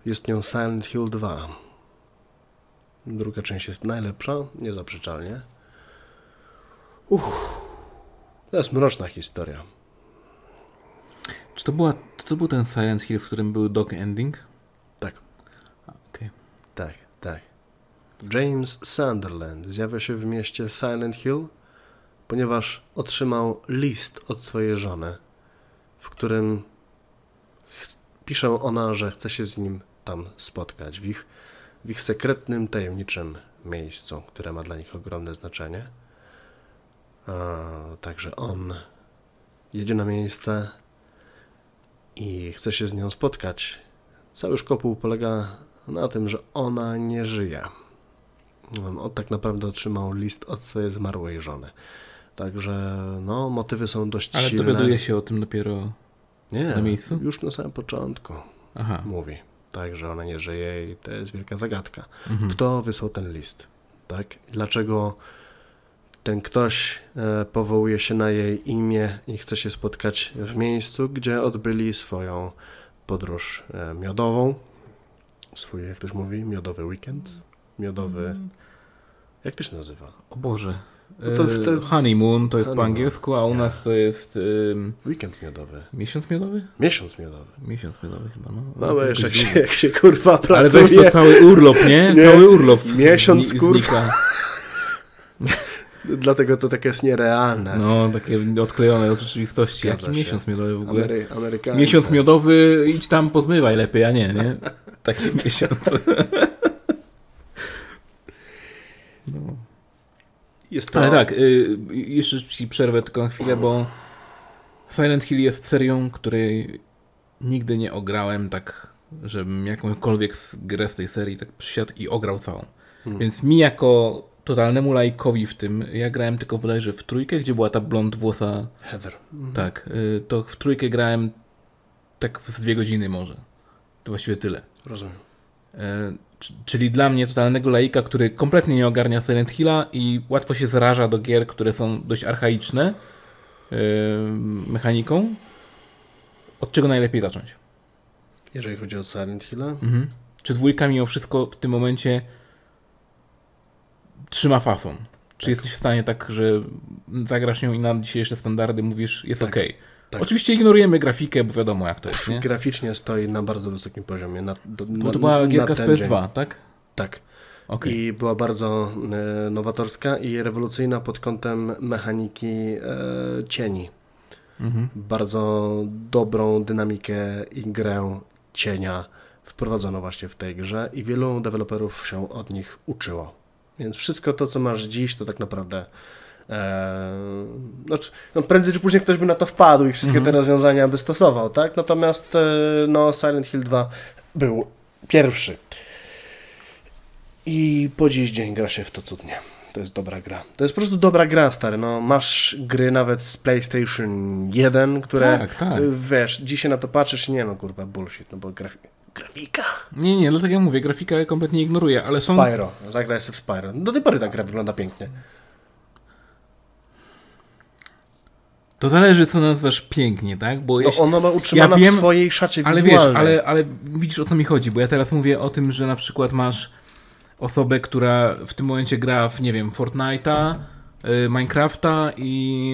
Jest nią Silent Hill 2. Druga część jest najlepsza, niezaprzeczalnie. Uff, to jest mroczna historia. Czy to była, to, był ten Silent Hill, w którym był dog ending? Tak, Okej. tak, tak. James Sunderland zjawia się w mieście Silent Hill, ponieważ otrzymał list od swojej żony, w którym pisze ona, że chce się z nim tam spotkać, w ich, w ich sekretnym, tajemniczym miejscu, które ma dla nich ogromne znaczenie. A, także on jedzie na miejsce i chce się z nią spotkać. Cały szkopuł polega na tym, że ona nie żyje. On tak naprawdę otrzymał list od swojej zmarłej żony. Także no, motywy są dość Ale silne. dowiaduje się o tym dopiero nie, na miejscu? Już na samym początku Aha. mówi, tak, że ona nie żyje i to jest wielka zagadka. Mhm. Kto wysłał ten list? Tak? Dlaczego ten ktoś e, powołuje się na jej imię i chce się spotkać w miejscu, gdzie odbyli swoją podróż e, miodową? Swój, jak ktoś mówi, miodowy weekend? Miodowy. Jak to się nazywa? O Boże. No to w te- E, Honeymoon to jest po Honeymoon. angielsku, a u nas to jest ym, Weekend miodowy. miesiąc miodowy? Miesiąc miodowy. Miesiąc miodowy chyba, no. No Co wiesz, jak się, jak się kurwa pracuje. Ale weź to cały urlop, nie? Nie. Cały urlop. Miesiąc, zni- kurwa. Dlatego to takie jest nierealne. No, takie odklejone od rzeczywistości. Jaki miesiąc miodowy w ogóle? Amery. Miesiąc miodowy, idź tam pozmywaj lepiej, a nie, nie? Taki miesiąc. No. Jest to... Ale tak, y, jeszcze ci przerwę tylko na chwilę, bo Silent Hill jest serią, której nigdy nie ograłem tak, żebym jakąkolwiek grę z tej serii tak przysiadł i ograł całą. Więc mi jako totalnemu laikowi w tym, ja grałem tylko bodajże w trójkę, gdzie była ta blond włosa, Heather. tak, y, to w trójkę grałem tak z dwie godziny może. To właściwie tyle. Rozumiem. E, Czyli dla mnie totalnego laika, który kompletnie nie ogarnia Silent Hilla i łatwo się zaraża do gier, które są dość archaiczne e, mechaniką. Od czego najlepiej zacząć? Jeżeli chodzi o Silent Hill, Mhm. Czy dwójka mimo wszystko w tym momencie trzyma fason? Czy jesteś w stanie tak, że zagrasz ją i na dzisiejsze standardy mówisz, jest Tak, ok. Tak. Oczywiście ignorujemy grafikę, bo wiadomo jak to jest, nie? graficznie stoi na bardzo wysokim poziomie. Na, do, Bo to była gierka z ten dzień. PS2, tak? Tak. Okej. I była bardzo e, nowatorska i rewolucyjna pod kątem mechaniki e, cieni. Mhm. Bardzo dobrą dynamikę i grę cienia wprowadzono właśnie w tej grze i wielu deweloperów się od nich uczyło. Więc wszystko to, co masz dziś, to tak naprawdę znaczy, no prędzej czy później ktoś by na to wpadł i wszystkie te rozwiązania by stosował, tak? Natomiast e, no, Silent Hill 2 był pierwszy. I po dziś dzień gra się w to cudnie. To jest dobra gra. To jest po prostu dobra gra, stary. No, masz gry nawet z PlayStation 1, które Tak, tak. y, wiesz, dzisiaj na to patrzysz, nie no kurwa, bullshit, no bo grafi grafika. Nie, nie, dlatego ja mówię, grafikę kompletnie ignoruję, ale są... Spyro, zagraj sobie w Spyro. Do tej pory ta gra wygląda pięknie. To zależy, co nazywasz pięknie, tak? Bo No, ona ma utrzymana Ja wiem, w swojej szacie Ale wizualnej. wiesz, ale, ale widzisz o co mi chodzi, bo ja teraz mówię o tym, że na przykład masz osobę, która w tym momencie gra w, nie wiem, Fortnite'a, y, Minecrafta i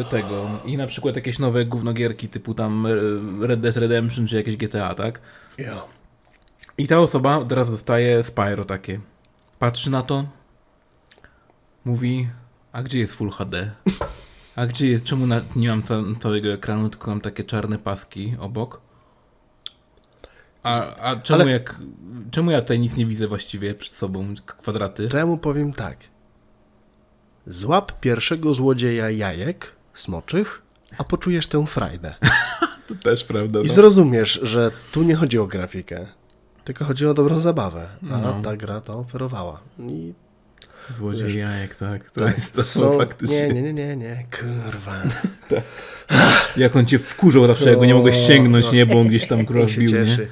y, tego, i na przykład jakieś nowe gównogierki typu tam y, Red Dead Redemption czy jakieś GTA, tak? Ja. I ta osoba teraz dostaje Spyro takie. Patrzy na to, mówi, a gdzie jest Full HD? A gdzie jest, czemu na, nie mam ca całego ekranu, tylko mam takie czarne paski obok? A, a czemu Ale- jak, czemu ja tutaj nic nie widzę właściwie przed sobą, kwadraty? To ja mu powiem tak. Złap pierwszego złodzieja jajek smoczych, a poczujesz tę frajdę. To też prawda. I no. zrozumiesz, że tu nie chodzi o grafikę, tylko chodzi o dobrą zabawę. A No. ta gra to oferowała. I Złodziej jajek, tak. To tak, jest to są- faktycznie. Nie, nie, nie, nie, nie, kurwa. Jak on cię wkurzał zawsze, jak go nie mogłeś sięgnąć, nie, bo on gdzieś tam kurwa się nie? cieszy.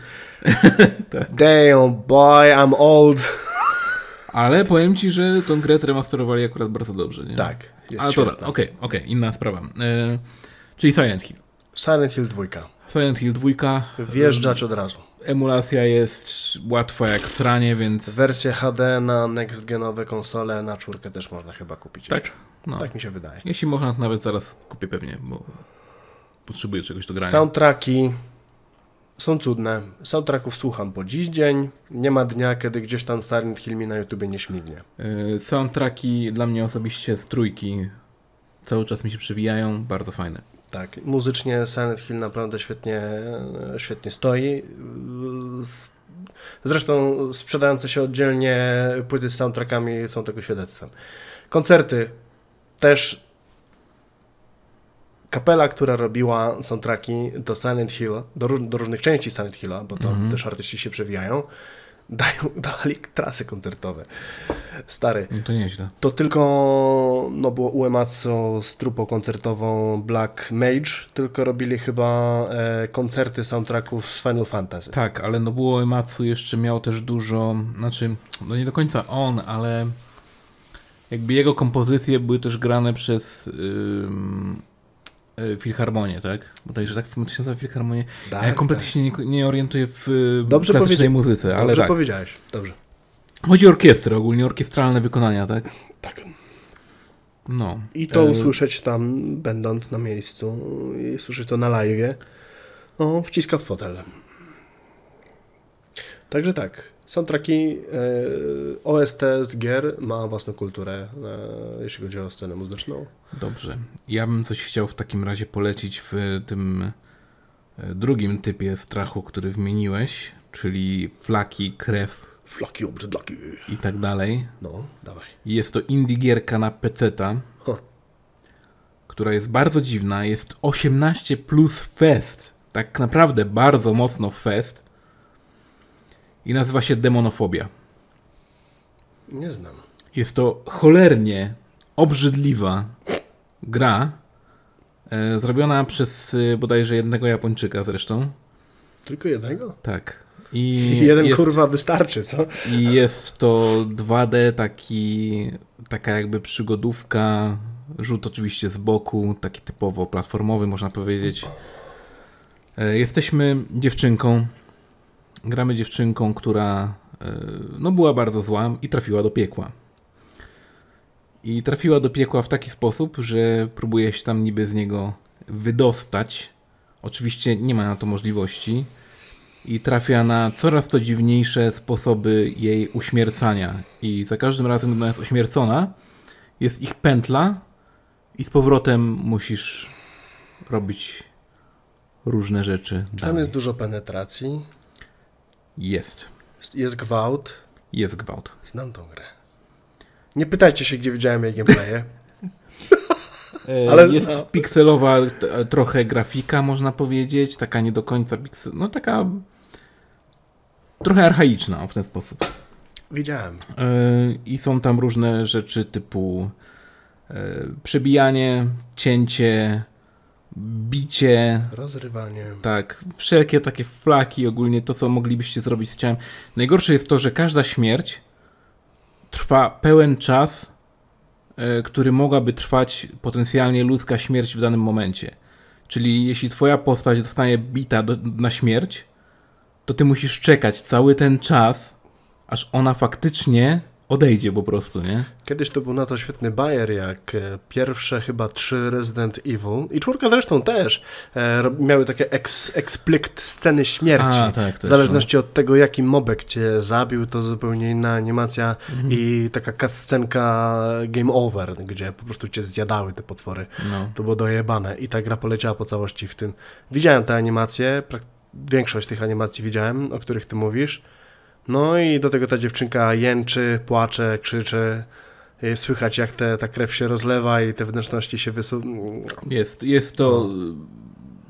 Damn, boy, I'm old. Ale powiem ci, że tą grę zremasterowali akurat bardzo dobrze, nie? Tak, jest Ale to okej, okej, inna sprawa. E, czyli Silent Hill. Silent Hill 2. Silent Hill 2. Wjeżdżać od razu. Emulacja jest łatwa jak sranie, więc... Wersję HD na next-genowe konsole na czwórkę też można chyba kupić. Tak? No. Tak mi się wydaje. Jeśli można, to nawet zaraz kupię pewnie, bo potrzebuję czegoś do grania. Soundtracki są cudne. Soundtracków słucham po dziś dzień. Nie ma dnia, kiedy gdzieś tam Silent Hill mi na YouTubie nie śmignie. E, Soundtracki dla mnie osobiście z trójki cały czas mi się przewijają, bardzo fajne. Tak, muzycznie Silent Hill naprawdę świetnie, świetnie stoi. Zresztą sprzedające się oddzielnie płyty z soundtrackami są tego świadectwem. Koncerty też. Kapela, która robiła soundtracki do Silent Hill, do, do różnych części Silent Hilla, bo to Mhm. też artyści się przewijają, dają, dali trasy koncertowe. Stary, No to nieźle. to tylko no było Uematsu z trupą koncertową Black Mage, tylko robili chyba e, koncerty soundtracków z Final Fantasy. Tak, ale no było Ematsu jeszcze miał też dużo, znaczy, no nie do końca on, ale jakby jego kompozycje były też grane przez ym, y, Filharmonię, tak? Bodajże tak się nazywa Filharmonię. Tak, ja kompletnie się nie, nie orientuję w y, Dobrze klasycznej muzyce, ale Dobrze tak. powiedziałeś, dobrze. Chodzi o orkiestrę, ogólnie orkiestralne wykonania, tak? Tak. No. I to E, usłyszeć tam, będąc na miejscu, i słyszeć to na live, no, wciska w fotel. Także tak, soundtracki e, OST z gier ma własną kulturę, e, jeśli chodzi o scenę muzyczną. Dobrze. Ja bym coś chciał w takim razie polecić w tym e, drugim typie strachu, który wymieniłeś, czyli flaki, krew Flaki obrzydlaki. i tak dalej. No, dawaj. Jest to indie gierka na PC-ta, Huh. która jest bardzo dziwna. Jest 18 plus fest. Tak naprawdę bardzo mocno fest. I nazywa się Demonofobia. Nie znam. Jest to cholernie obrzydliwa gra, e, zrobiona przez e, bodajże jednego Japończyka zresztą. Tylko jednego? Tak. I Jeden jest, kurwa wystarczy, co? I jest to 2D, taki, taka jakby przygodówka, rzut oczywiście z boku, taki typowo platformowy, można powiedzieć. E, Jesteśmy dziewczynką, gramy dziewczynką, która e, no, była bardzo zła i trafiła do piekła. I trafiła do piekła w taki sposób, że próbuje się tam niby z niego wydostać. Oczywiście nie ma na to możliwości i trafia na coraz to dziwniejsze sposoby jej uśmiercania. I za każdym razem, gdy ona jest ośmiercona, jest ich pętla i z powrotem musisz robić różne rzeczy. Tam dalej. jest dużo penetracji, Jest. jest gwałt. Jest gwałt. Znam tą grę. Nie pytajcie się, gdzie widziałem jej gameplaye. Ale Ale jest zna- pikselowa t- trochę grafika, można powiedzieć. Taka nie do końca piksel... No taka... Trochę archaiczna w ten sposób. Widziałem. Yy, I są tam różne rzeczy typu przebijanie, cięcie, bicie, Rozrywanie. tak, wszelkie takie flaki, ogólnie to, co moglibyście zrobić z ciałem. Najgorsze jest to, że każda śmierć trwa pełen czas, yy, który mogłaby trwać potencjalnie ludzka śmierć w danym momencie. Czyli jeśli twoja postać zostanie bita do, na śmierć, to ty musisz czekać cały ten czas, aż ona faktycznie odejdzie po prostu, nie? Kiedyś to był na to świetny bajer, jak e, pierwsze chyba trzy Resident Evil i czwórka zresztą też e, miały takie ex, explict sceny śmierci. A, tak, w też, zależności od tego, jaki mobek cię zabił, to zupełnie inna animacja Mhm. i taka cutscenka game over, gdzie po prostu cię zjadały te potwory. No. To było dojebane i ta gra poleciała po całości w tym. Widziałem te animacje, większość tych animacji widziałem, o których ty mówisz. No i do tego ta dziewczynka jęczy, płacze, krzyczy. I Słychać jak te, ta krew się rozlewa i te wnętrzności się wysuną. Jest, jest to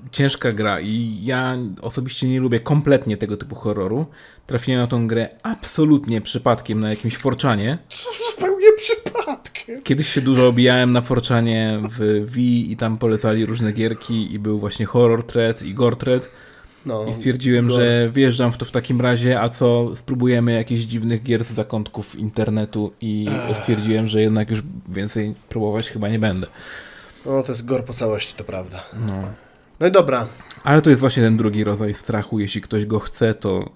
y, ciężka gra i ja osobiście nie lubię kompletnie tego typu horroru. Trafiłem na tą grę absolutnie przypadkiem na jakimś forczanie. Zupełnie przypadkiem. Kiedyś się dużo obijałem na forczanie w Wii i tam polecali różne gierki i był właśnie horror thread i gore thread. No, I stwierdziłem, że wjeżdżam w to w takim razie, a co spróbujemy jakichś dziwnych gier z zakątków internetu i stwierdziłem, że jednak już więcej próbować chyba nie będę. No to jest gor po całości, to prawda. No. No i dobra. Ale to jest właśnie ten drugi rodzaj strachu. Jeśli ktoś go chce, to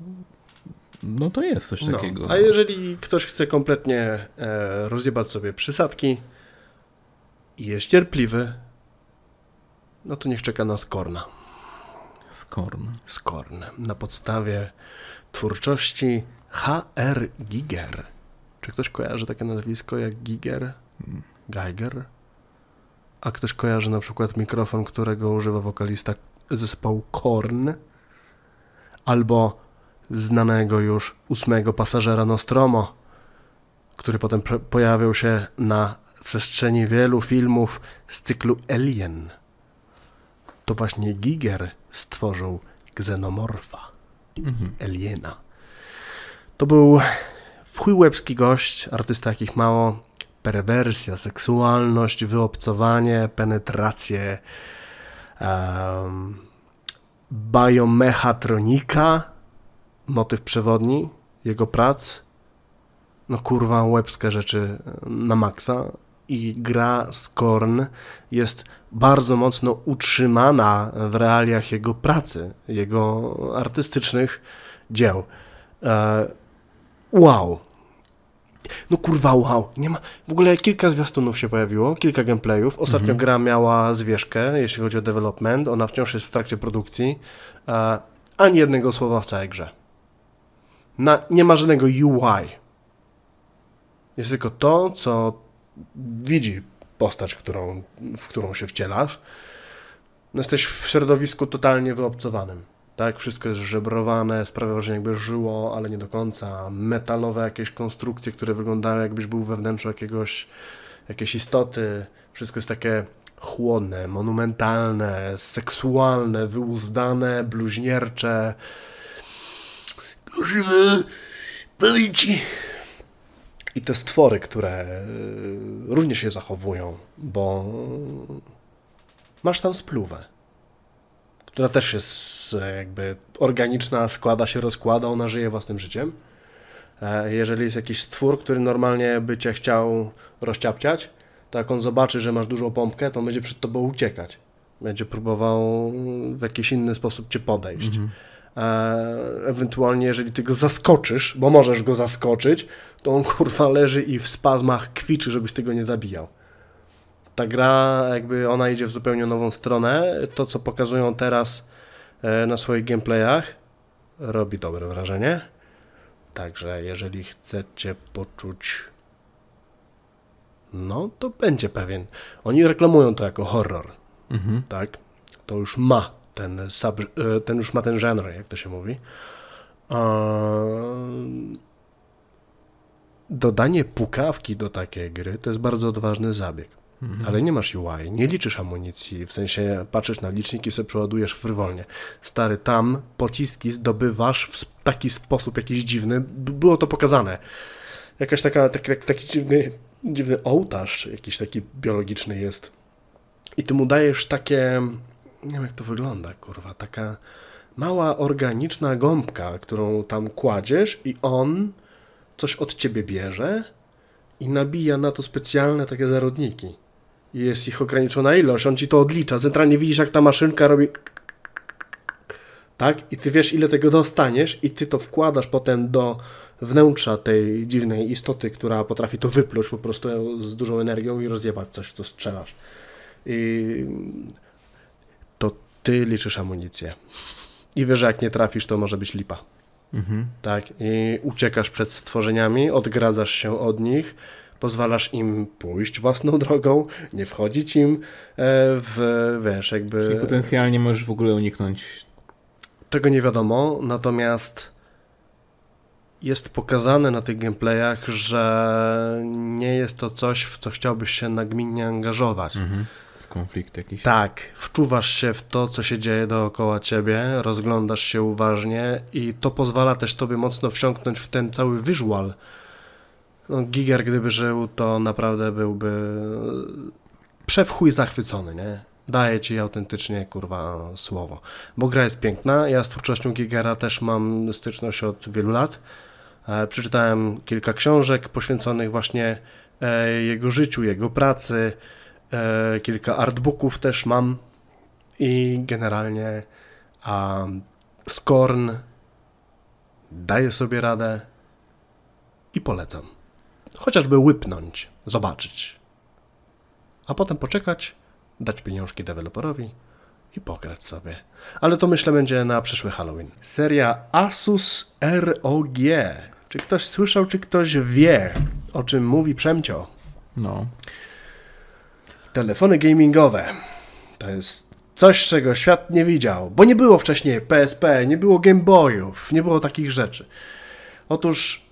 no to jest coś No. takiego. A jeżeli ktoś chce kompletnie e, rozjebać sobie przysadki i jest cierpliwy, no to niech czeka na Skorna. Skorn. Skorn na podstawie twórczości H.R. Giger. Czy ktoś kojarzy takie nazwisko jak Giger? Geiger? A ktoś kojarzy na przykład mikrofon, którego używa wokalista zespołu Korn? Albo znanego już ósmego pasażera Nostromo, który potem pojawił się na przestrzeni wielu filmów z cyklu Alien. To właśnie Giger stworzył Xenomorfa, Mhm. Aliena. To był w chuj łebski gość, artysta jakich mało, perwersja, seksualność, wyobcowanie, penetrację, um, biomechatronika, motyw przewodni jego prac, no kurwa łebskie rzeczy na maksa i gra Skorn jest bardzo mocno utrzymana w realiach jego pracy, jego artystycznych dzieł. E, wow. No kurwa, wow. Nie ma... W ogóle kilka zwiastunów się pojawiło, kilka gameplayów. Ostatnio gra miała zwieszkę, jeśli chodzi o development. Ona wciąż jest w trakcie produkcji. E, ani jednego słowa w całej grze. Na, nie ma żadnego UI. Jest tylko to, co widzi postać, którą, w którą się wcielasz. Jesteś w środowisku totalnie wyobcowanym. Tak, wszystko jest żebrowane, sprawia, że jakby żyło, ale nie do końca. Metalowe jakieś konstrukcje, które wyglądają jakbyś był we wnętrzu jakiegoś, jakiejś istoty. Wszystko jest takie chłodne, monumentalne, seksualne, wyuzdane, bluźniercze. Żywe pamięci. I te stwory, które y, również się zachowują, bo masz tam spluwę, która też jest e, jakby organiczna, składa się, rozkłada, ona żyje własnym życiem. E, Jeżeli jest jakiś stwór, który normalnie by cię chciał rozciapciać, to jak on zobaczy, że masz dużą pompkę, to on będzie przed tobą uciekać. Będzie próbował w jakiś inny sposób cię podejść. E, Ewentualnie, jeżeli ty go zaskoczysz, bo możesz go zaskoczyć, to on kurwa leży i w spazmach kwiczy, żebyś ty go nie zabijał. Ta gra, jakby ona idzie w zupełnie nową stronę. To, co pokazują teraz e, na swoich gameplayach, robi dobre wrażenie. Także jeżeli chcecie poczuć, no to będzie pewien. Oni reklamują to jako horror, Mhm. tak? To już ma ten, sub, e, ten już ma ten genre, jak to się mówi. Dodanie pukawki do takiej gry to jest bardzo odważny zabieg. Ale nie masz UI, nie liczysz amunicji, w sensie patrzysz na licznik i sobie przeładujesz frywolnie. Stary, tam pociski zdobywasz w taki sposób jakiś dziwny, było to pokazane. Jakaś taka, taki, taki, taki dziwny, dziwny ołtarz jakiś taki biologiczny jest. I ty mu dajesz takie, nie wiem jak to wygląda, kurwa, taka mała organiczna gąbka, którą tam kładziesz i on coś od ciebie bierze i nabija na to specjalne takie zarodniki. Jest ich ograniczona ilość, on ci to odlicza. Centralnie widzisz, jak ta maszynka robi. Tak? I ty wiesz, ile tego dostaniesz, i ty to wkładasz potem do wnętrza tej dziwnej istoty, która potrafi to wypluć po prostu z dużą energią i rozjebać coś, co strzelasz. I ty liczysz amunicję. I wiesz, że jak nie trafisz, to może być lipa. Mhm. Tak, i uciekasz przed stworzeniami, odgradzasz się od nich, pozwalasz im pójść własną drogą, nie wchodzić im e, w, wiesz, jakby... Czyli potencjalnie możesz w ogóle uniknąć. Tego nie wiadomo, natomiast jest pokazane na tych gameplayach, że nie jest to coś, w co chciałbyś się nagminnie angażować. Mhm. Konflikt jakiś. Tak, wczuwasz się w to, co się dzieje dookoła ciebie, rozglądasz się uważnie i to pozwala też tobie mocno wsiąknąć w ten cały visual. No, Giger, gdyby żył, to naprawdę byłby przewchuj zachwycony, nie? Daję ci autentycznie, kurwa, słowo. Bo gra jest piękna, ja z twórczością Gigera też mam styczność od wielu lat. E, Przeczytałem kilka książek poświęconych właśnie e, jego życiu, jego pracy, E, kilka artbooków też mam i generalnie a, Skorn daje sobie radę i polecam. Chociażby łypnąć, zobaczyć, a potem poczekać, dać pieniążki deweloperowi i pograć sobie. Ale to myślę będzie na przyszły Halloween. Seria Asus ROG. Czy ktoś słyszał, czy ktoś wie, o czym mówi Przemcio? No. Telefony gamingowe to jest coś, czego świat nie widział, bo nie było wcześniej PSP, nie było Game Boyów, nie było takich rzeczy. Otóż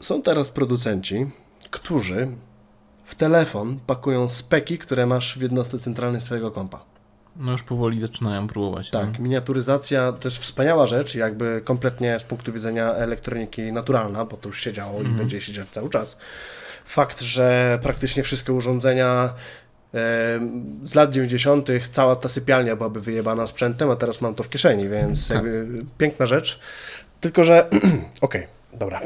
są teraz producenci, którzy w telefon pakują speki, które masz w jednostce centralnej swojego kompa. No już powoli zaczynają próbować. Tak, miniaturyzacja to jest wspaniała rzecz, jakby kompletnie z punktu widzenia elektroniki naturalna, bo to już się działo Mhm. i będzie się dziać cały czas. Fakt, że praktycznie wszystkie urządzenia z lat 90. cała ta sypialnia byłaby wyjebana sprzętem, a teraz mam to w kieszeni, więc Tak. piękna rzecz. Tylko, że okej, dobra.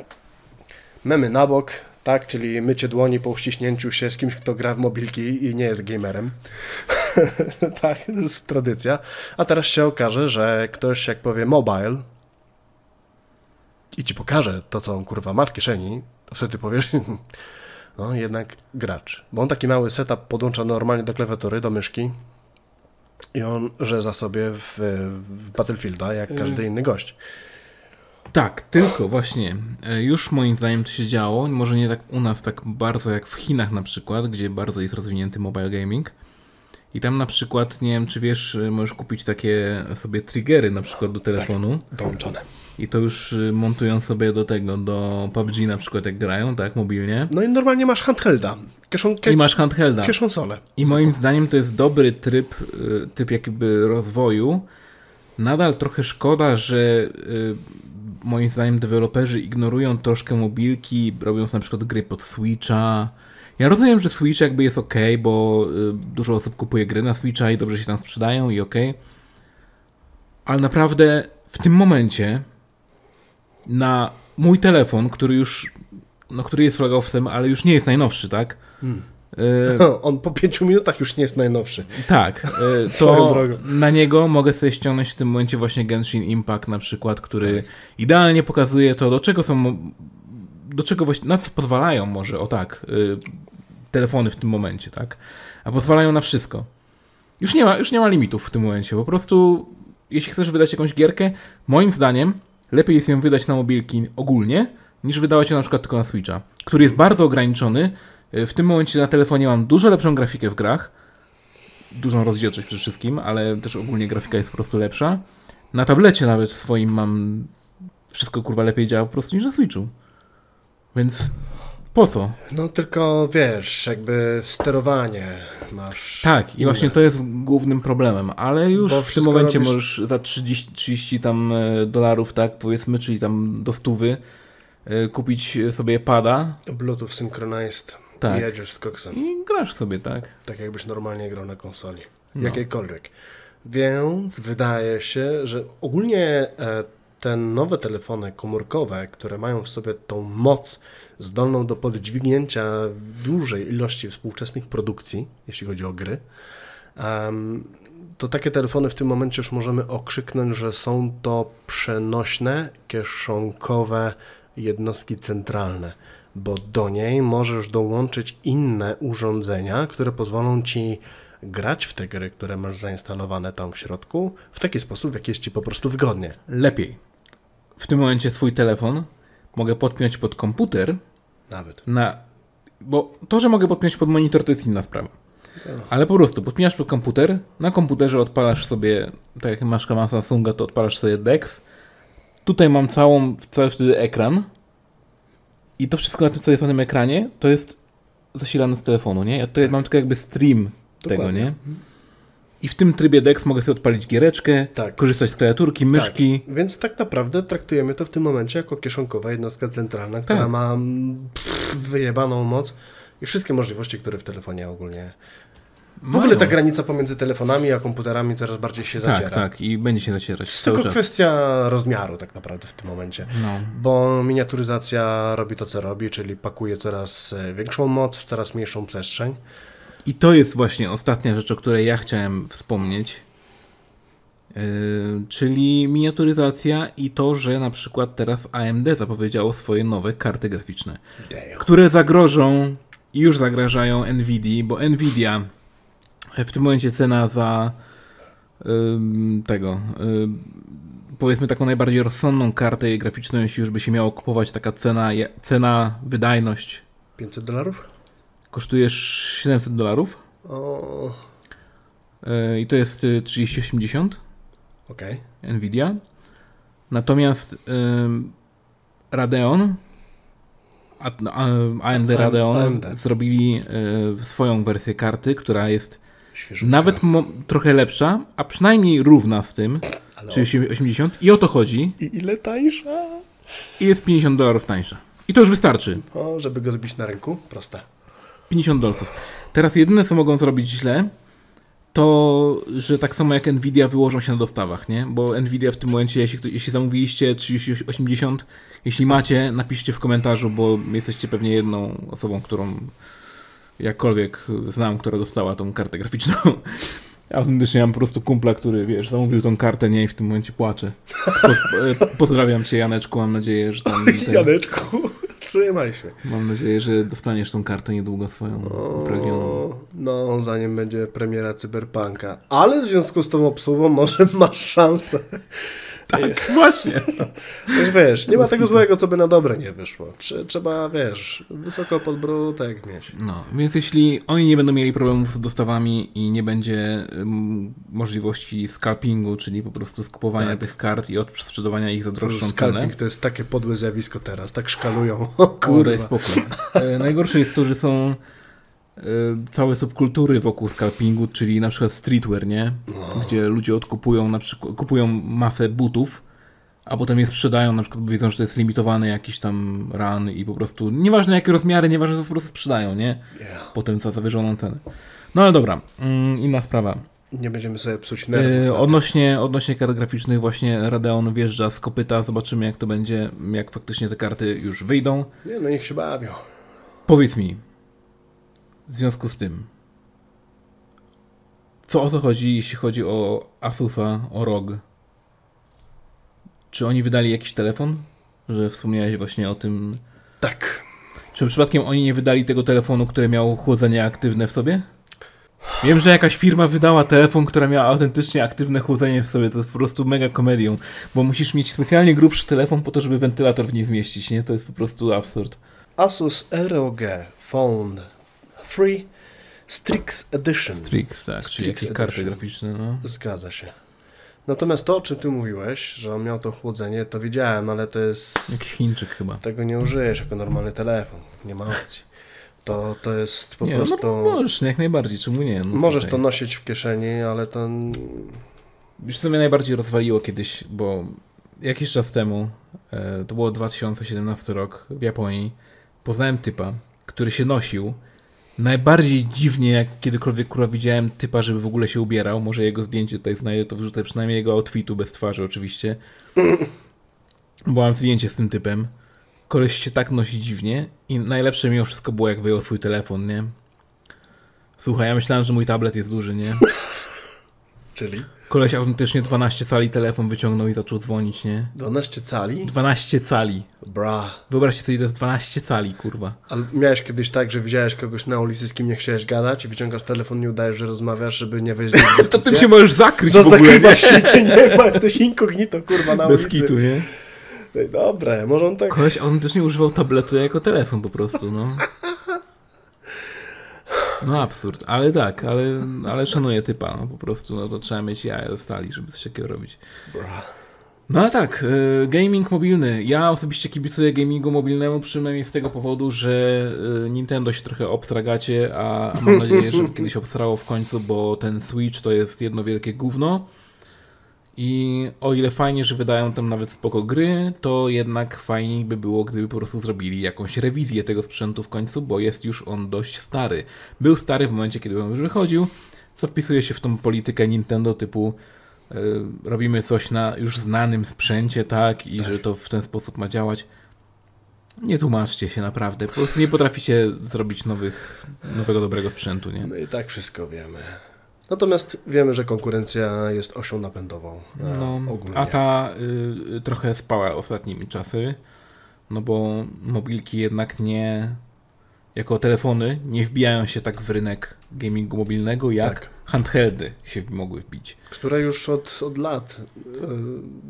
Memy na bok, tak, czyli mycie dłoni po uściśnięciu się z kimś, kto gra w mobilki i nie jest gamerem. tak, to jest tradycja. A teraz się okaże, że ktoś jak powie mobile i ci pokaże to, co on kurwa ma w kieszeni, to wtedy powiesz, no jednak gracz. Bo on taki mały setup podłącza normalnie do klawiatury, do myszki i on rzeza sobie w, w Battlefielda jak każdy inny gość. Tak, tylko właśnie. e, Już moim zdaniem to się działo. Może nie tak u nas tak bardzo jak w Chinach na przykład, gdzie bardzo jest rozwinięty mobile gaming. I tam na przykład, nie wiem czy wiesz, e, możesz kupić takie sobie triggery na przykład do telefonu. Dołączone. I to już y, montują sobie do tego, do PUBG na przykład jak grają, tak, mobilnie. No i normalnie masz handhelda, kieszon, I masz handhelda. kieszonsolę. I moim zdaniem to jest dobry tryb, y, typ jakby rozwoju. Nadal trochę szkoda, że y, moim zdaniem deweloperzy ignorują troszkę mobilki, robiąc na przykład gry pod Switcha. Ja rozumiem, że Switch jakby jest ok, bo dużo osób kupuje gry na Switcha i dobrze się tam sprzedają i ok. Ale naprawdę w tym momencie na mój telefon, który już, no który jest flagowcem, ale już nie jest najnowszy, tak? Y, On po pięciu minutach już nie jest najnowszy. tak, y, to na niego mogę sobie ściągnąć w tym momencie właśnie Genshin Impact na przykład, który idealnie pokazuje to, do czego są, do czego właśnie, na co pozwalają może, o tak, y, telefony w tym momencie, tak, a pozwalają na wszystko. Już nie ma, już nie ma limitów w tym momencie, po prostu jeśli chcesz wydać jakąś gierkę, moim zdaniem lepiej jest ją wydać na mobilki ogólnie, niż wydawać ją na przykład tylko na Switcha, który jest bardzo ograniczony. Y, W tym momencie na telefonie mam dużo lepszą grafikę w grach, dużą rozdzielczość przede wszystkim, ale też ogólnie grafika jest po prostu lepsza. Na tablecie nawet swoim mam wszystko kurwa lepiej działa po prostu niż na Switchu. Więc po co? No tylko wiesz, jakby sterowanie masz. Tak, i inne. właśnie to jest głównym problemem, ale już Bo w tym momencie robisz- możesz za 30, 30 tam e, dolarów, tak powiedzmy, czyli tam do stówy e, kupić sobie pada Bluetooth synchronized Tak. i jedziesz z koksem. i grasz sobie, tak? Tak jakbyś normalnie grał na konsoli. No. Jakiejkolwiek. Więc wydaje się, że ogólnie e, te nowe telefony komórkowe, które mają w sobie tą moc zdolną do podźwignięcia dużej ilości współczesnych produkcji, jeśli chodzi o gry, to takie telefony w tym momencie już możemy okrzyknąć, że są to przenośne, kieszonkowe jednostki centralne, bo do niej możesz dołączyć inne urządzenia, które pozwolą ci grać w te gry, które masz zainstalowane tam w środku, w taki sposób, w jaki jest ci po prostu wygodnie. Lepiej. W tym momencie swój telefon mogę podpiąć pod komputer Nawet. na. Bo to, że mogę podpiąć pod monitor, to jest inna sprawa. Ale po prostu podpinasz pod komputer, na komputerze odpalasz sobie, tak jak masz ma Samsunga, to odpalasz sobie DeX. Tutaj mam całą, cały wtedy ekran. I to wszystko na tym, co jest na tym ekranie, to jest zasilane z telefonu, nie? Ja tutaj mam tylko jakby stream tego, Dokładnie. nie? I w tym trybie DeX mogę sobie odpalić giereczkę, Tak. korzystać z klawiaturki, myszki. Tak, więc tak naprawdę traktujemy to w tym momencie jako kieszonkowa jednostka centralna, która Tak. ma pff, wyjebaną moc i wszystkie możliwości, które w telefonie ogólnie. W ogóle ta granica pomiędzy telefonami a komputerami coraz bardziej się zaciera. Tak, tak. I będzie się zacierać To jest tylko czas. kwestia rozmiaru tak naprawdę w tym momencie. No. Bo miniaturyzacja robi to, co robi, czyli pakuje coraz e, większą moc w coraz mniejszą przestrzeń. I to jest właśnie ostatnia rzecz, o której ja chciałem wspomnieć. Yy, czyli miniaturyzacja i to, że na przykład teraz AMD zapowiedziało swoje nowe karty graficzne, które zagrożą i już zagrażają Nvidia, bo Nvidia w tym momencie cena za ym, tego ym, powiedzmy taką najbardziej rozsądną kartę graficzną, jeśli już by się miało kupować taka cena, cena wydajność 500 dolarów? Kosztuje 700 dolarów. Yy, I to jest y, 3080 okej. Nvidia. Natomiast Radeon, AMD Radeon AMD. zrobili y, swoją wersję karty, która jest. Nawet trochę lepsza, a przynajmniej równa z tym, czyli 80 i o to chodzi I ile tańsza? i jest 50 dolarów tańsza. I to już wystarczy. O, żeby go zbić na rynku? Proste. 50 dolców. Teraz jedyne, co mogą zrobić źle, to, że tak samo jak Nvidia wyłożą się na dostawach, nie? Bo Nvidia w tym momencie, jeśli, jeśli zamówiliście 3080, jeśli macie, napiszcie w komentarzu, bo jesteście pewnie jedną osobą, którą jakkolwiek znam, która dostała tą kartę graficzną. Autentycznie mam po prostu kumpla, który, wiesz, zamówił tą kartę, nie, i w tym momencie płacze. Po, pozdrawiam cię, Janeczku, mam nadzieję, że tam... ten- Janeczku, trzymaj się. Mam nadzieję, że dostaniesz tą kartę niedługo swoją upragnioną. O, no, zanim będzie premiera Cyberpunka. Ale w związku z tą obsługą może masz szansę. Tak, właśnie. Wiesz, wiesz, nie ma tego złego, co by na dobre nie wyszło. Trze- Trzeba, wiesz, wysoko podbródek mieć. No, więc jeśli oni nie będą mieli problemów z dostawami i nie będzie możliwości scalpingu, czyli po prostu skupowania Tak. tych kart i odsprzedawania ich za droższą cenę. Scalping to jest takie podłe zjawisko teraz, tak szkalują. O kurwa. spokój. E, najgorsze jest to, że są całe subkultury wokół scalpingu, czyli na przykład streetwear, nie? No. Gdzie ludzie odkupują na przykład, kupują masę butów, a potem je sprzedają, na przykład bo wiedzą, że to jest limitowany jakiś tam run i po prostu, nieważne jakie rozmiary, nieważne, to po prostu sprzedają, nie? Potem za zawyżoną cenę. No ale dobra, mm, inna sprawa. Nie będziemy sobie psuć nerwów. Tym. odnośnie, odnośnie kart graficznych, właśnie Radeon wjeżdża z kopyta, zobaczymy jak to będzie, jak faktycznie te karty już wyjdą. Nie, no niech się bawią. Powiedz mi, w związku z tym, co o co chodzi, jeśli chodzi o Asusa, o ROG? Czy oni wydali jakiś telefon? Że wspomniałeś właśnie o tym. Tak. Czy przypadkiem oni nie wydali tego telefonu, który miał chłodzenie aktywne w sobie? Wiem, że jakaś firma wydała telefon, która miała autentycznie aktywne chłodzenie w sobie. To jest po prostu mega komedią, bo musisz mieć specjalnie grubszy telefon po to, żeby wentylator w nie zmieścić, nie? To jest po prostu absurd. Asus ROG Phone 3 Strix Edition. Strix, tak, czyli Strix karty Edition. graficzne, no. Zgadza się. Natomiast to, o czym ty mówiłeś, że on miał to chłodzenie, to wiedziałem, ale to jest... Jakiś Chińczyk chyba. Tego nie użyjesz jako normalny telefon. Nie ma opcji. To, to jest po nie, prostu... no możesz, jak najbardziej, czemu nie? No, Możesz słuchaj. to nosić w kieszeni, ale to... Wiesz, co mnie najbardziej rozwaliło kiedyś, bo jakiś czas temu, e, to było 2017 rok w Japonii, poznałem typa, który się nosił najbardziej dziwnie, jak kiedykolwiek kurwa widziałem typa, żeby w ogóle się ubierał. Może jego zdjęcie tutaj znajdę, to wrzucę przynajmniej jego outfitu bez twarzy oczywiście. Bo mam zdjęcie z tym typem. Koleś się tak nosi dziwnie i najlepsze mimo wszystko było, jak wyjął swój telefon, nie? Słuchaj, ja myślałem, że mój tablet jest duży, nie? Czyli Koleś autentycznie 12 cali telefon wyciągnął i zaczął dzwonić, nie? 12 cali? 12 cali. Bra. Wyobraźcie sobie, to jest 12 cali, kurwa. Ale miałeś kiedyś tak, że widziałeś kogoś na ulicy, z kim nie chciałeś gadać i wyciągasz telefon i udajesz, że rozmawiasz, żeby nie wejść w To tym się możesz zakryć Za w ogóle, nie? się, cię nie ma, jesteś inkognito, kurwa, na Bez ulicy. kitu, nie? Ej, Dobre, może on tak... Koleś autentycznie używał tabletu jako telefon po prostu, no. No absurd, ale tak, ale, ale szanuję typa, no po prostu, no to trzeba mieć jaja do stali, żeby coś takiego robić. No ale tak, y, gaming mobilny. Ja osobiście kibicuję gamingu mobilnemu przynajmniej z tego powodu, że y, Nintendo się trochę obstragacie, a, a mam nadzieję, że kiedyś obstrało w końcu, bo ten Switch to jest jedno wielkie gówno. I o ile fajnie, że wydają tam nawet spoko gry, to jednak fajniej by było, gdyby po prostu zrobili jakąś rewizję tego sprzętu w końcu, bo jest już on dość stary. Był stary w momencie, kiedy on już wychodził, co wpisuje się w tą politykę Nintendo typu y, robimy coś na już znanym sprzęcie, tak, i że to w ten sposób ma działać. Nie tłumaczcie się naprawdę, po prostu nie potraficie zrobić nowych, nowego dobrego sprzętu, nie? My i tak wszystko wiemy. Natomiast wiemy, że konkurencja jest osią napędową. e, No, ogólnie. a ta y, trochę spała ostatnimi czasy, no bo mobilki jednak nie, jako telefony, nie wbijają się tak w rynek gamingu mobilnego, jak Tak. handheldy się mogły wbić. Które już od, od lat e,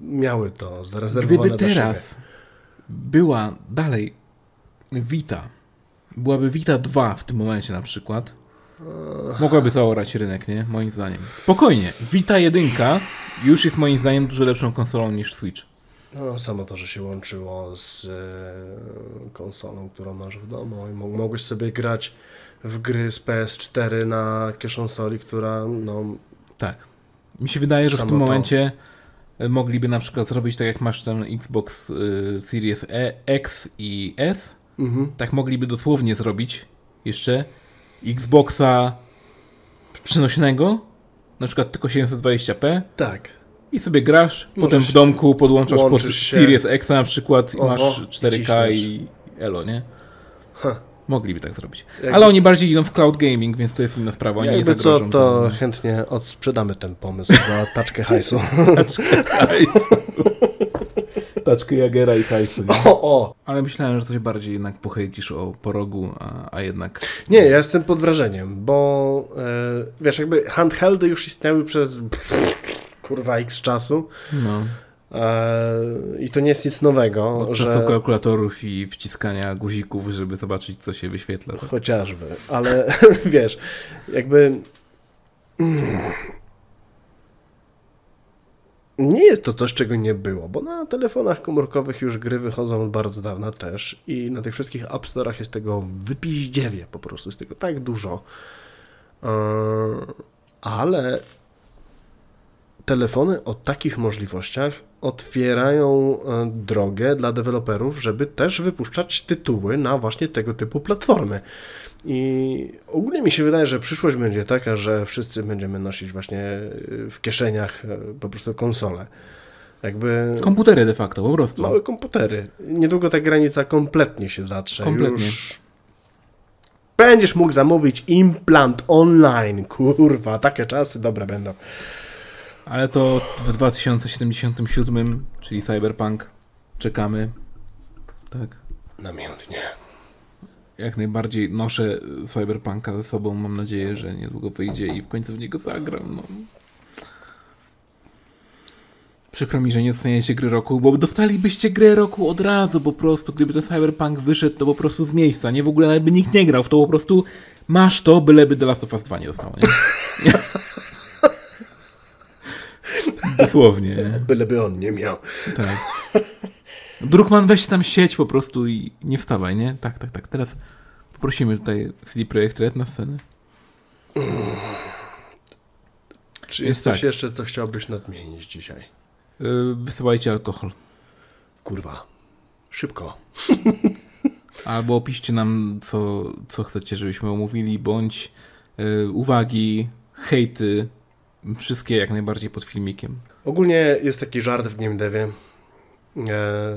miały to zarezerwowane Gdyby teraz była dalej Vita, byłaby Vita 2 w tym momencie na przykład, mogłaby zaorać rynek, nie? Moim zdaniem. Spokojnie. Vita 1 już jest moim zdaniem dużo lepszą konsolą niż Switch. No, samo to, że się łączyło z e, konsolą, którą masz w domu i mo- mogłeś sobie grać w gry z PS4 na kieszonsoli, która no, Tak. Mi się wydaje, że w tym to. momencie y, mogliby na przykład zrobić tak jak masz ten Xbox y, Series e, X i S, mhm. tak mogliby dosłownie zrobić jeszcze Xboxa przenośnego, na przykład tylko 720p tak. i sobie grasz, potem Możesz- w domku podłączasz pod się. Series X na przykład i Oho, masz 4K ciśniesz. i elo, nie? Ha. Mogliby tak zrobić. Jakby- Ale oni bardziej idą w cloud gaming, więc to jest inna sprawa. Oni nie Jakby co, zagrożą to tam- chętnie odsprzedamy ten pomysł za taczkę hajsu. hajsu. Taczkę Jagera i hajsu. Nie? o, o! Ale myślałem, że coś bardziej jednak pochejcisz o porogu, a, a jednak... Nie, ja jestem pod wrażeniem, bo e, wiesz, jakby handheldy już istniały przez kurwa x czasu No, e, i to nie jest nic nowego, od że... czasu kalkulatorów i wciskania guzików, żeby zobaczyć, co się wyświetla. Chociażby, ale wiesz, jakby. Nie jest to coś, czego nie było, bo na telefonach komórkowych już gry wychodzą od bardzo dawna też i na tych wszystkich App Store'ach jest tego wypiździewie po prostu, jest tego tak dużo. Eee, Ale telefony o takich możliwościach otwierają e, drogę dla deweloperów, żeby też wypuszczać tytuły na właśnie tego typu platformy. I ogólnie mi się wydaje, że przyszłość będzie taka, że wszyscy będziemy nosić właśnie e, w kieszeniach e, po prostu konsole. Jakby Komputery de facto, po prostu. małe komputery. Niedługo ta granica kompletnie się zatrze. Kompletnie. Już będziesz mógł zamówić implant online. Kurwa, takie czasy dobre będą. Ale to w 2077, czyli Cyberpunk, czekamy. Tak. Namiętnie. Jak najbardziej noszę Cyberpunka ze sobą. Mam nadzieję, że niedługo wyjdzie i w końcu w niego zagram. No. Przykro mi, że nie dostaniecie gry roku, bo dostalibyście grę roku od razu po prostu. Gdyby to Cyberpunk wyszedł, to po prostu z miejsca. Nie w ogóle nawet by nikt nie grał w to po prostu. Masz to, byleby The Last of Us 2 nie dostało, nie? Dosłownie, nie? Byleby on nie miał. Tak. Drukman, weź tam sieć po prostu i nie wstawaj, nie? Tak, tak, tak. Teraz poprosimy tutaj CD Projekt Red na scenę. Czy Jest jest coś tak. jeszcze, co chciałbyś nadmienić dzisiaj? Yy, wysyłajcie alkohol. Kurwa. Szybko. Albo opiszcie nam, co, co chcecie, żebyśmy omówili, bądź yy, uwagi, hejty, wszystkie jak najbardziej pod filmikiem. Ogólnie jest taki żart w game devie. E,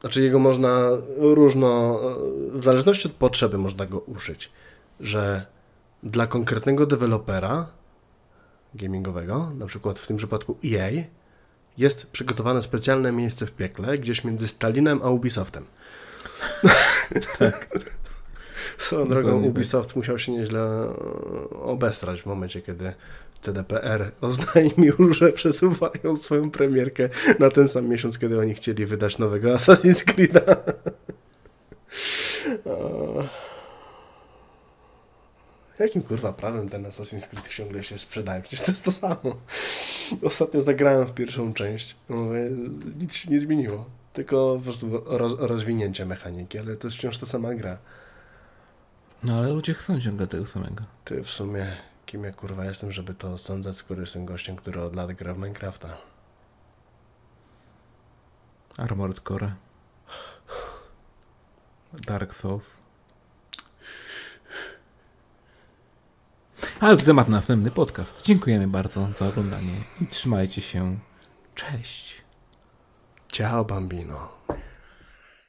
znaczy jego można różno, w zależności od potrzeby można go użyć, że dla konkretnego dewelopera gamingowego, na przykład w tym przypadku EA, jest przygotowane specjalne miejsce w piekle, gdzieś między Stalinem a Ubisoftem. Swoją drogą tak. Ubisoft musiał się nieźle e, obestrać w momencie, kiedy CDPR oznajmił, że przesuwają swoją premierkę na ten sam miesiąc, kiedy oni chcieli wydać nowego Assassin's Creed'a. Jakim kurwa prawem ten Assassin's Creed ciągle się sprzedaje? Przecież to jest to samo. Ostatnio zagrałem w pierwszą część. Mówię, nic się nie zmieniło. Tylko po prostu roz, rozwinięcie mechaniki, ale to jest wciąż ta sama gra. No ale ludzie chcą ciągle tego samego. Ty w sumie, kim ja kurwa jestem, żeby to sądzać, skoro jestem gościem, który od lat gra w Minecrafta. Armored Core. Dark Souls. Ale to temat na następny podcast. Dziękujemy bardzo za oglądanie i trzymajcie się. Cześć. Ciao bambino.